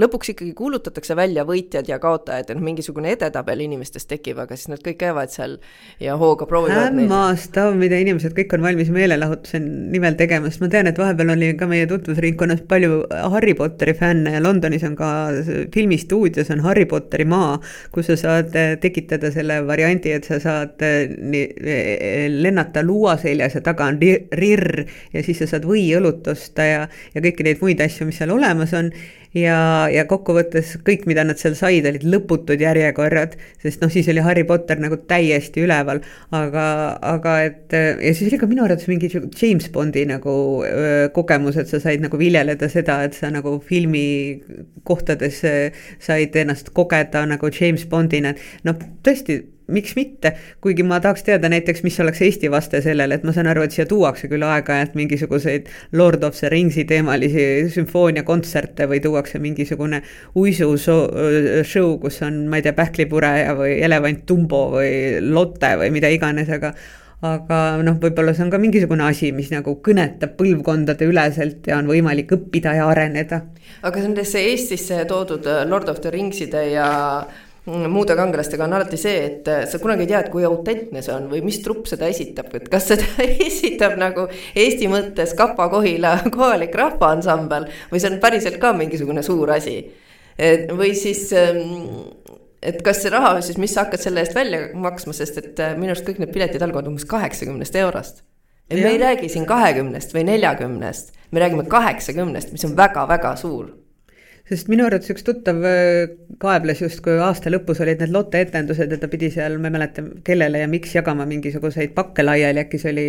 lõpuks ikkagi kuulutatakse välja võitjad ja kaotajad ja noh, mingisugune edetabel inimestest tekib, aga siis nad kõik käivad seal ja hooga proovivad hämmastav, mida inimesed kõik on valmis meelelahutuse nimel tegema, sest ma tean, et vahepeal oli ka meie tutvusringkonnas palju Harry Potteri fänne ja Londonis on ka filmistuudios on Harry Potteri maa, kus sa saad eh, tekitada selle variandi, et sa saad eh, nii, eh, lennata luua seljas ja taga on rirr ja siis sa saad võiõlut osta ja, ja kõiki neid muid asju, mis seal olemas on ja, ja kokkuvõttes kõik, mida nad seal said, olid lõputud järjekorrad, sest noh, siis oli Harry Potter nagu täiesti üleval, aga, aga et ja siis oli ka minu arvates mingi James Bondi nagu öö, kogemus, et sa said nagu viljeleda seda, et sa nagu filmi kohtades said ennast kogeda nagu James Bondina, et noh, tõesti miks mitte, kuigi ma tahaks teada näiteks, mis oleks Eesti vaste sellele, et ma saan aru, et siia tuuakse küll aeg-ajalt mingisuguseid Lord of the Ringsi teemalisi sümfooniakontserte või tuuakse mingisugune uisu show, kus on, ma ei tea, pähklipureja või elevant Dumbo või Lotte või mida iganes, aga aga noh, võib-olla see on ka mingisugune asi, mis nagu kõnetab põlvkondade üleselt ja on võimalik õppida ja areneda. aga nendesse Eestisse toodud Lord of the Ringside ja muude kangelastega on alati see, et äh, sa kunagi ei tea, et kui autentne see on või mis trupp seda esitab, et kas seda [LAUGHS] esitab nagu Eesti mõttes Kapa-Kohila [LAUGHS] kohalik rahvaansambel või see on päriselt ka mingisugune suur asi. või siis, ähm, et kas see raha siis, mis sa hakkad selle eest välja maksma, sest et äh, minu arust kõik need piletid algavad umbes kaheksakümnest eurost. et me ei räägi siin kahekümnest või neljakümnest, me räägime kaheksakümnest, mis on väga-väga suur sest minu arvates üks tuttav äh, kaebles justkui aasta lõpus olid need Lotte etendused ja ta pidi seal, ma ei mäleta, kellele ja miks jagama mingisuguseid pakke laiali, äkki see oli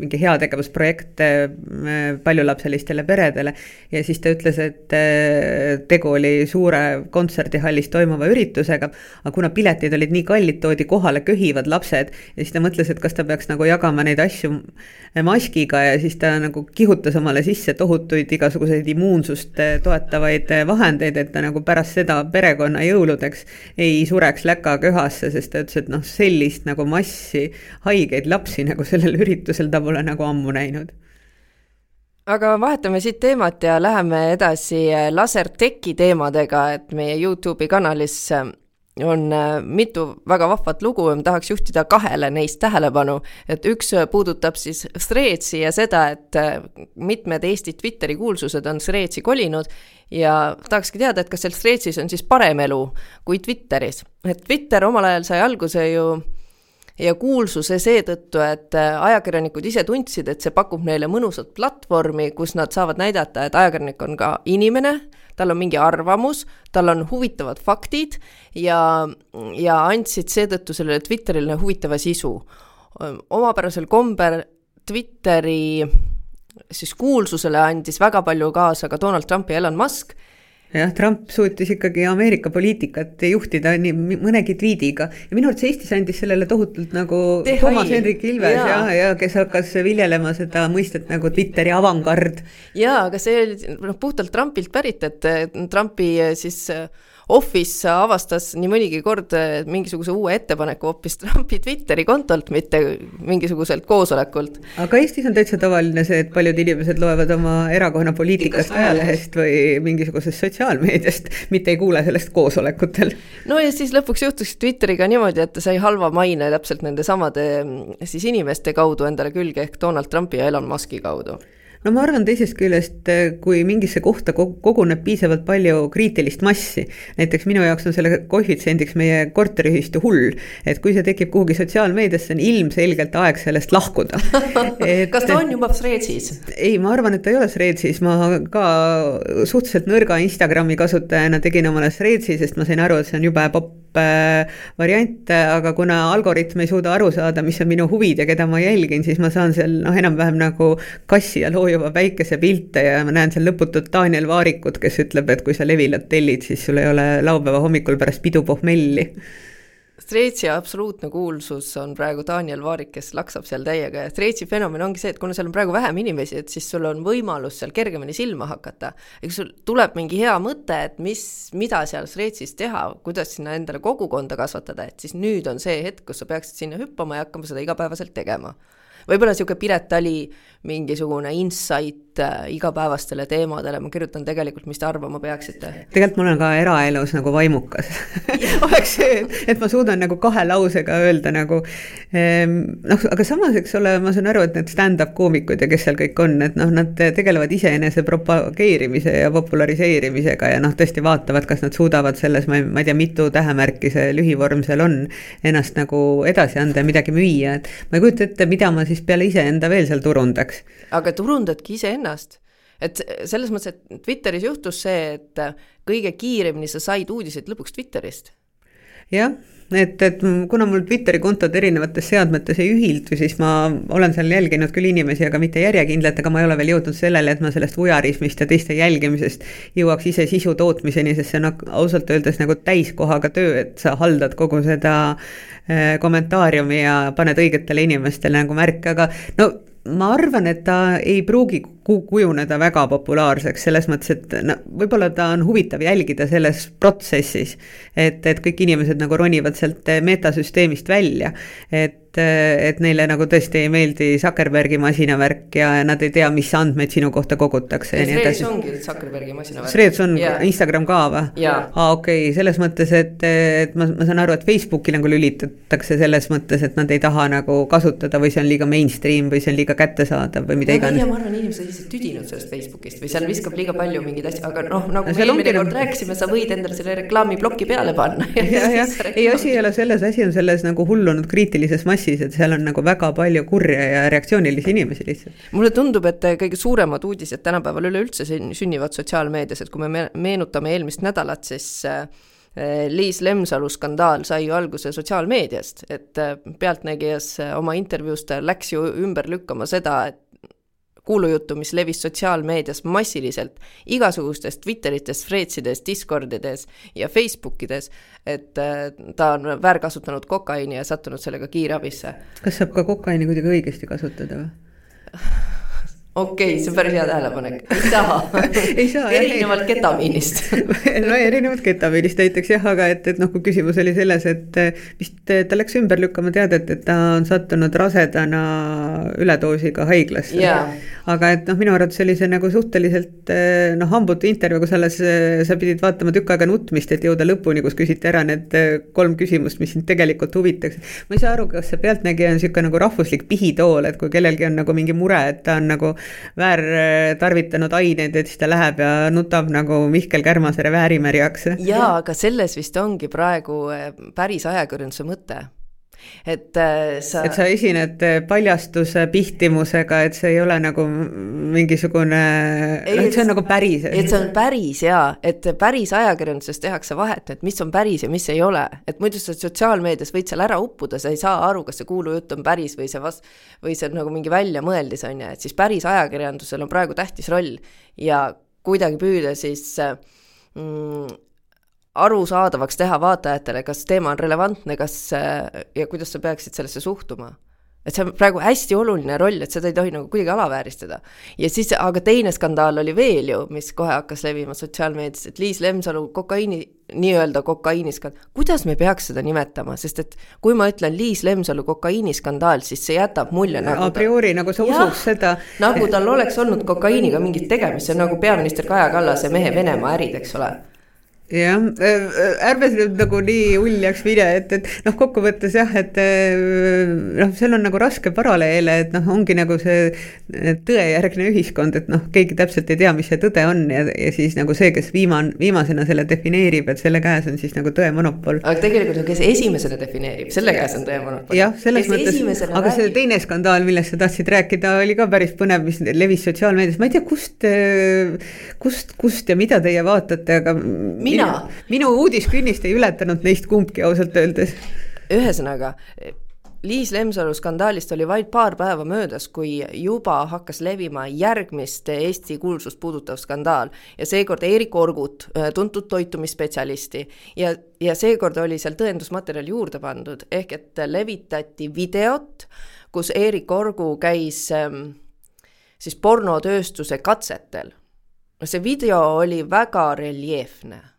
mingi heategevusprojekt äh, paljulapselistele peredele. ja siis ta ütles, et äh, tegu oli suure kontserdihallis toimuva üritusega, aga kuna piletid olid nii kallid, toodi kohale köhivad lapsed ja siis ta mõtles, et kas ta peaks nagu jagama neid asju maskiga ja siis ta nagu kihutas omale sisse tohutuid igasuguseid immuunsust toetavaid vahendeid, et ta nagu pärast seda perekonna jõuludeks ei sureks läkaköhasse, sest ta ütles, et noh, sellist nagu massi haigeid lapsi nagu sellel üritusel ta pole nagu ammu näinud. Aga vahetame siit teemat ja läheme edasi laserteki teemadega, et meie Youtube'i kanalis on äh, mitu väga vahvat lugu ja ma tahaks juhtida kahele neist tähelepanu. et üks äh, puudutab siis Threadsi ja seda, et äh, mitmed Eesti Twitteri kuulsused on Threadsi kolinud ja tahakski teada, et kas seal Threadsis on siis parem elu kui Twitteris. et Twitter omal ajal sai alguse ju ja kuulsuse seetõttu, et ajakirjanikud ise tundsid, et see pakub neile mõnusat platvormi, kus nad saavad näidata, et ajakirjanik on ka inimene tal on mingi arvamus, tal on huvitavad faktid ja, ja andsid seetõttu sellele Twitterile huvitava sisu. omapärasel kombel Twitteri siis kuulsusele andis väga palju kaasa ka Donald Trump ja Elon Musk jah, Trump suutis ikkagi Ameerika poliitikat juhtida nii mõnegi tweetiga ja minu arvates Eestis andis sellele tohutult nagu Tehai. Toomas Hendrik Ilves ja, ja, ja kes hakkas viljelema seda mõistet nagu Twitteri avangard. jaa, aga see oli noh, puhtalt Trumpilt pärit, et Trumpi siis äh, Office avastas nii mõnigi kord mingisuguse uue ettepaneku hoopis Trumpi Twitteri kontolt, mitte mingisuguselt koosolekult. aga Eestis on täitsa tavaline see, et paljud inimesed loevad oma erakonna poliitikast ajalehest või mingisugusest sotsiaalmeediast, mitte ei kuule sellest koosolekutel. no ja siis lõpuks juhtus Twitteriga niimoodi, et ta sai halva maine täpselt nende samade siis inimeste kaudu endale külge ehk Donald Trumpi ja Elon Musk'i kaudu no ma arvan teisest küljest, eh, kui mingisse kohta koguneb piisavalt palju kriitilist massi, näiteks minu jaoks on selle koefitsiendiks meie korteriühistu hull, et kui see tekib kuhugi sotsiaalmeediasse, on ilmselgelt aeg sellest lahkuda. [LAUGHS] Kas ta on juba Threadsis? ei, ma arvan, et ta ei ole Threadsis, ma ka suhteliselt nõrga Instagrami kasutajana tegin omale Threadsi, sest ma sain aru, et see on jube popp variant, aga kuna algoritm ei suuda aru saada, mis on minu huvid ja keda ma jälgin, siis ma saan seal noh, enam-vähem nagu kassi ja loojuva päikese pilte ja ma näen seal lõputut Daniel Vaarikut, kes ütleb, et kui sa Levilat tellid, siis sul ei ole laupäeva hommikul pärast pidu pohmelli Streetsi absoluutne kuulsus on praegu Daniel Vaarik, kes laksab seal täiega ja Streetsi fenomen ongi see, et kuna seal on praegu vähem inimesi, et siis sul on võimalus seal kergemini silma hakata. ja kui sul tuleb mingi hea mõte, et mis, mida seal Streetsis teha, kuidas sinna endale kogukonda kasvatada, et siis nüüd on see hetk, kus sa peaksid sinna hüppama ja hakkama seda igapäevaselt tegema võib-olla niisugune Piret Tali mingisugune insight äh, igapäevastele teemadele, ma kirjutan tegelikult, mis te arvama peaksite. tegelikult ma olen ka eraelus nagu vaimukas [LAUGHS] oleks see, et, et ma suudan nagu kahe lausega öelda nagu ehm, noh, aga samas, eks ole, ma saan aru, et need stand-up koomikud ja kes seal kõik on, et noh, nad tegelevad iseenese propageerimise ja populariseerimisega ja noh, tõesti vaatavad, kas nad suudavad selles, ma ei, ma ei tea, mitu tähemärki see lühivorm seal on, ennast nagu edasi anda ja midagi müüa, et ma ei kujuta ette, mida ma siis peale iseenda veel seal turundaks. aga turundadki iseennast et selles mõttes, et Twitteris juhtus see, et kõige kiiremini sa said uudiseid lõpuks Twitterist. jah, et, et kuna mul Twitteri kontod erinevates seadmetes ei ühildu, siis ma olen seal jälginud küll inimesi, aga mitte järjekindlalt, aga ma ei ole veel jõudnud sellele, et ma sellest vujarismist ja teiste jälgimisest jõuaks ise sisu tootmiseni, sest see on ausalt öeldes nagu täiskohaga töö, et sa haldad kogu seda äh, kommentaariumi ja paned õigetele inimestele nagu märke, aga no ma arvan, et ta ei pruugi kujuneda väga populaarseks, selles mõttes, et no võib-olla ta on huvitav jälgida selles protsessis. et, et kõik inimesed nagu ronivad sealt metasüsteemist välja, et et neile nagu tõesti ei meeldi Zuckerbergi masinavärk ja nad ei tea, mis andmeid sinu kohta kogutakse edasi. ongi Zuckerbergi masinavärk. Threads on yeah. Instagram ka või? aa, okei okay., selles mõttes, et, et ma, ma saan aru, et Facebooki nagu lülitatakse selles mõttes, et nad ei taha nagu kasutada või see on liiga mainstream või see on liiga kättesaadav või mida iganes. ma arvan, inimesed lihtsalt tüdinud sellest Facebookist või seal viskab liiga palju mingeid asju, aga noh, nagu me eelmine kord rääkisime, sa võid endale selle reklaamiploki peale panna. [LAUGHS] ei asi ei ole selles, asi on selles nagu hullunud kriitilises massis, et seal on nagu väga palju kurja ja reaktsioonilisi inimesi lihtsalt. mulle tundub, et kõige suuremad uudised tänapäeval üleüldse sünnivad sotsiaalmeedias, et kui me meenutame eelmist nädalat, siis äh, Liis Lemsalu skandaal sai ju alguse sotsiaalmeediast, et äh, Pealtnägijas oma intervjuus ta läks ju ümber lükkama seda, et kuulujuttu, mis levis sotsiaalmeedias massiliselt, igasugustes Twitterites, Threadsides, Discordides ja Facebookides, et äh, ta on väärkasutanud kokaiini ja sattunud sellega kiirabisse. kas saab ka kokaiini kuidagi õigesti kasutada või? Okei okay,, see on päris hea tähelepanek, ei saa. [LAUGHS] Ei saa erinevalt ketamiinist. [LAUGHS] No erinevalt ketamiinist näiteks jah, aga et, et noh, kui küsimus oli selles, et vist ta läks ümber lükkama teadet, et ta on sattunud rasedana üledoosiga haiglasse. Yeah.. aga et noh, minu arvates oli see nagu suhteliselt noh, hambutu intervjuu, kus alles sa pidid vaatama tükk aega nutmist, et jõuda lõpuni, kus küsiti ära need kolm küsimust, mis sind tegelikult huvitaks. ma ei saa aru, kas see Pealtnägija on niisugune nagu rahvuslik pihitool, et kui kellelgi on nagu mingi mure, et ta on nagu väärtarvitanud aineid, et siis ta läheb ja nutab nagu Mihkel Kärmasere väärimärjaks. jaa, aga selles vist ongi praegu eh, päris ajakirjanduse mõte et äh, sa. et sa esined äh, paljastuse pihtimusega, et see ei ole nagu mingisugune, et see on nagu päris. et see on päris jaa, et päris ajakirjanduses tehakse vahet, et mis on päris ja mis ei ole. et muidu sa sotsiaalmeedias võid seal ära uppuda, sa ei saa aru, kas see kuulujutt on päris või see vast-, või see on nagu mingi väljamõeldis, on ju, et siis päris ajakirjandusel on praegu tähtis roll ja kuidagi püüda siis mm, arusaadavaks teha vaatajatele, kas teema on relevantne, kas ja kuidas sa peaksid sellesse suhtuma. et see on praegu hästi oluline roll, et seda ei tohi nagu kuidagi alavääristada. ja siis, aga teine skandaal oli veel ju, mis kohe hakkas levima sotsiaalmeedias, et Liis Lemsalu kokaiini, nii-öelda kokaiiniskandaal, kuidas me peaks seda nimetama, sest et kui ma ütlen Liis Lemsalu kokaiiniskandaal, siis see jätab mulje nagu a priori ta, nagu sa usuks seda. nagu tal oleks olnud kokaiiniga mingit tegemist, see on nagu peaminister Kaja Kallase mehe Venemaa ärid, eks ole jah, ärme nüüd nagu nii uljaks mine, et, et noh, kokkuvõttes jah, et noh, seal on nagu raske paralleele, et noh, ongi nagu see tõejärgne ühiskond, et noh, keegi täpselt ei tea, mis see tõde on ja, ja siis nagu see, kes viiman-, viimasena selle defineerib, et selle käes on siis nagu tõe monopol. aga tegelikult ju, kes esimesena defineerib, selle käes on tõe monopol. jah, selles kes mõttes, aga räägib. see teine skandaal, millest sa tahtsid rääkida, oli ka päris põnev, mis levis sotsiaalmeedias, ma ei tea, kust, kust, kust ja mida teie vaatate, aga mina mina. minu uudiskünnist ei ületanud neist kumbki ausalt öeldes. ühesõnaga, Liis Lemsalu skandaalist oli vaid paar päeva möödas, kui juba hakkas levima järgmist Eesti kuulsust puudutav skandaal ja seekord Eerik Orgut, tuntud toitumisspetsialisti, ja, ja seekord oli seal tõendusmaterjal juurde pandud, ehk et levitati videot, kus Eerik Orgu käis ähm, siis pornotööstuse katsetel. see video oli väga reljeefne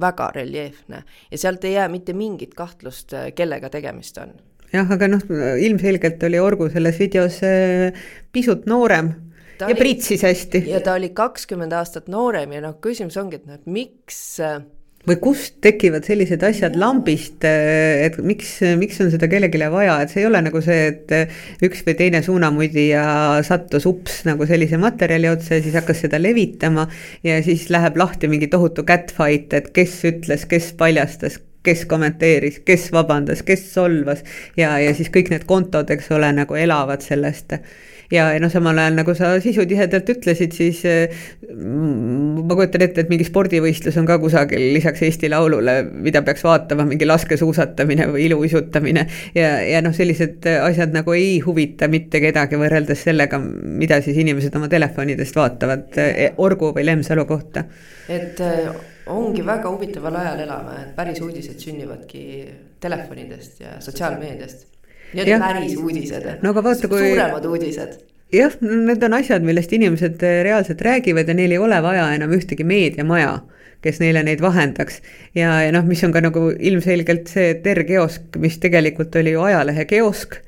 väga reljeefne ja sealt ei jää mitte mingit kahtlust, kellega tegemist on jah, aga noh, ilmselgelt oli Orgu selles videos äh, pisut noorem ta ja oli, pritsis hästi. ja ta oli kakskümmend aastat noorem ja noh, küsimus ongi, et noh, et miks äh, või kust tekivad sellised asjad lambist, äh, et miks, miks on seda kellelegi vaja, et see ei ole nagu see, et üks või teine suunamudija sattus ups nagu sellise materjali otsa ja siis hakkas seda levitama ja siis läheb lahti mingi tohutu catfight, et kes ütles, kes paljastas, kes kommenteeris, kes vabandas, kes solvas ja, ja siis kõik need kontod, eks ole, nagu elavad sellest. Ja, noh, samal ajal nagu sa sisutihedalt ütlesid, siis mm, ma kujutan ette, et mingi spordivõistlus on ka kusagil lisaks Eesti Laulule, mida peaks vaatama, mingi laskesuusatamine või iluuisutamine. ja, ja noh, sellised asjad nagu ei huvita mitte kedagi võrreldes sellega, mida siis inimesed oma telefonidest vaatavad eh, Orgu või Lemsalu kohta. et ongi väga huvitaval ajal elame, et päris uudised sünnivadki telefonidest ja sotsiaalmeediast. Need on päris uudised, no vaata, kui suuremad uudised jah, need on asjad, millest inimesed eh, reaalselt räägivad ja neil ei ole vaja enam ühtegi meediamaja, kes neile neid vahendaks. ja, ja noh, mis on ka nagu ilmselgelt see R-kiosk, mis tegelikult oli ju ajalehe kiosk,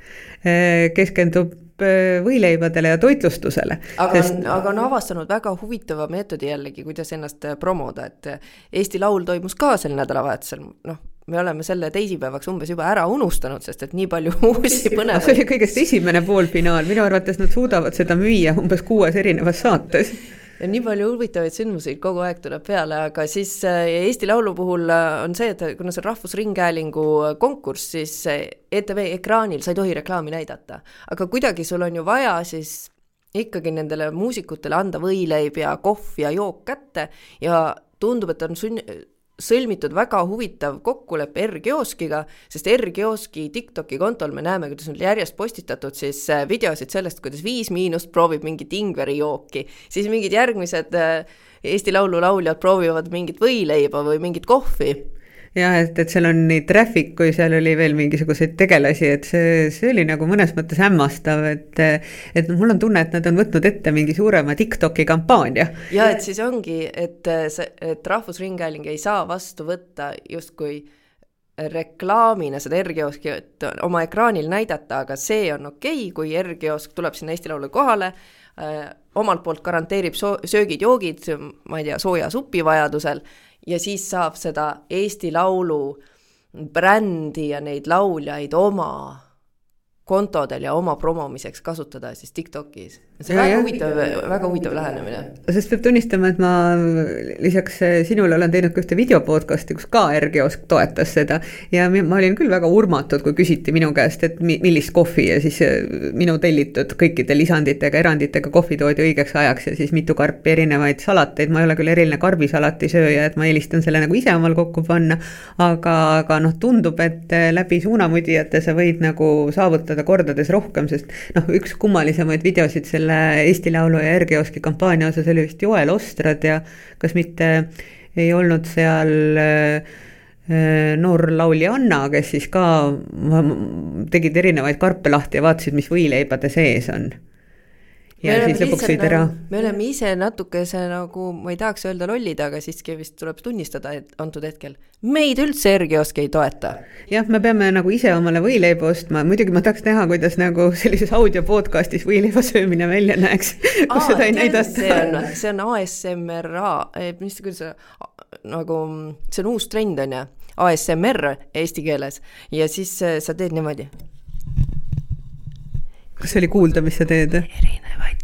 eh, keskendub Äh, võileibadele ja toitlustusele. aga sest... on, aga on avastanud väga huvitava meetodi jällegi, kuidas ennast promoda, et Eesti Laul toimus ka sel nädalavahetusel, noh, me oleme selle teisipäevaks umbes juba ära unustanud, sest et nii palju [LAUGHS] uusi põnevaid. see oli kõigest esimene poolfinaal, minu arvates nad suudavad seda müüa umbes kuues erinevas saates ja nii palju huvitavaid sündmusi kogu aeg tuleb peale, aga siis äh, Eesti Laulu puhul äh, on see, et kuna see on Rahvusringhäälingu äh, konkurss, siis ETV ekraanil sa ei tohi reklaami näidata. aga kuidagi sul on ju vaja siis ikkagi nendele muusikutele anda võileib ja kohv ja jook kätte ja tundub, et on sunn-, sõlmitud väga huvitav kokkulepe R-kioskiga, sest R-kioski TikToki kontol me näeme, kuidas on järjest postitatud siis äh, videosid sellest, kuidas Viis Miinust proovib mingit Ingveri jooki, siis mingid järgmised äh, Eesti Laulu lauljad proovivad mingit võileiba või mingit kohvi jah, et, et seal on nii traffic kui seal oli veel mingisuguseid tegelasi, et see, see oli nagu mõnes mõttes hämmastav, et et mul on tunne, et nad on võtnud ette mingi suurema TikToki kampaania. ja et siis ongi, et see, et Rahvusringhääling ei saa vastu võtta justkui reklaamina seda R-kioski oma ekraanil näidata, aga see on okei okay,, kui R-kiosk tuleb sinna Eesti Laulu kohale äh,, omalt poolt garanteerib so-, söögid-joogid, ma ei tea, sooja supi vajadusel ja siis saab seda Eesti Laulu brändi ja neid lauljaid oma kontodel ja oma promomiseks kasutada siis TikTokis. see on väga huvitav, väga huvitav lähenemine. sest peab tunnistama, et ma lisaks sinule olen teinud ka ühte videopodcasti, kus ka R-kiosk toetas seda. ja ma olin küll väga urmatud, kui küsiti minu käest, et millist kohvi ja siis minu tellitud kõikide lisanditega, eranditega kohvi toodi õigeks ajaks ja siis mitu karpi erinevaid salateid, ma ei ole küll eriline karbisalati sööja, et ma eelistan selle nagu ise omal kokku panna. aga, aga noh, tundub, et läbi suunamudijate sa võid nagu saavutada seda kordades rohkem, sest noh, üks kummalisemaid videosid selle Eesti Laulu ja R-kioski kampaania osas oli vist Joel Ostrad ja kas mitte ei olnud seal äh, noor laulja Anna, kes siis ka tegid erinevaid karpe lahti ja vaatasid, mis võileibade sees on ja siis lõpuks sõid ära. me oleme ise natukese nagu, ma ei tahaks öelda lollid, aga siiski vist tuleb tunnistada, et antud hetkel meid üldse R-kiosk ei toeta. jah, me peame nagu ise omale võileiba ostma, muidugi ma tahaks näha, kuidas nagu sellises audio podcast'is võileiva söömine välja näeks [LAUGHS] kus Aa, seda ei näidata. see on, see on ASMR-A, eh, mis, kuidas see nagu, see on uus trend on ju, ASMR eesti keeles ja siis eh, sa teed niimoodi kas oli kuulda, mis sa teed? erinevaid,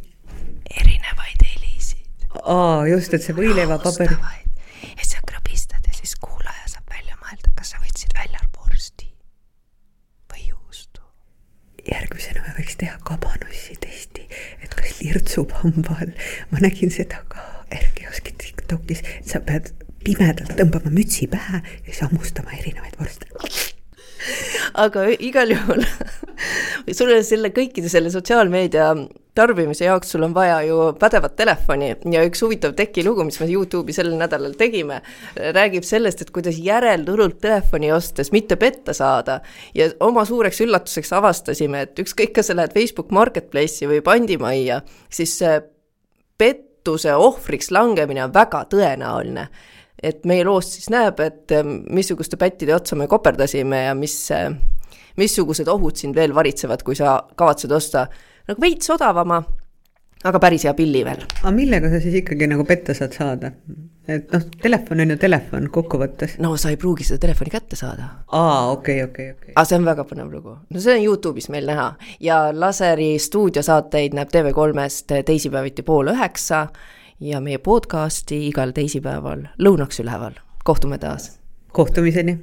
erinevaid helisid. aa, just, et see võileivapaber. ja sa krõbistad ja siis kuulaja saab välja mõelda, kas sa võtsid välja vorsti või juustu. järgmisena me võiks teha kabanussi testi, et kas lirtsub hamba all. ma nägin seda ka R-kioski TikTokis, sa pead pimedalt tõmbama mütsi pähe ja siis hammustama erinevaid vorste aga igal juhul sul on selle kõikide selle sotsiaalmeedia tarbimise jaoks sul on vaja ju pädevat telefoni ja üks huvitav tekilugu, mis me Youtube'i sel nädalal tegime, räägib sellest, et kuidas järelturult telefoni ostes mitte petta saada. ja oma suureks üllatuseks avastasime, et ükskõik, kas sa lähed Facebook Marketplace'i või pandimajja, siis see pettuse ohvriks langemine on väga tõenäoline et meie loost siis näeb, et missuguste pättide otsa me koperdasime ja mis, missugused ohud sind veel varitsevad, kui sa kavatsed osta nagu veits odavama, aga päris hea pilli veel. aga millega sa siis ikkagi nagu petta saad saada? et noh, telefon on ju telefon kokkuvõttes. no sa ei pruugi seda telefoni kätte saada. aa, okei okay,, okei okay,, okei okay.. aga see on väga põnev lugu. no see on Youtube'is meil näha ja Laseri stuudiosaateid näeb TV3-st teisipäeviti pool üheksa ja meie podcasti igal teisipäeval lõunaks üleval. kohtume taas. kohtumiseni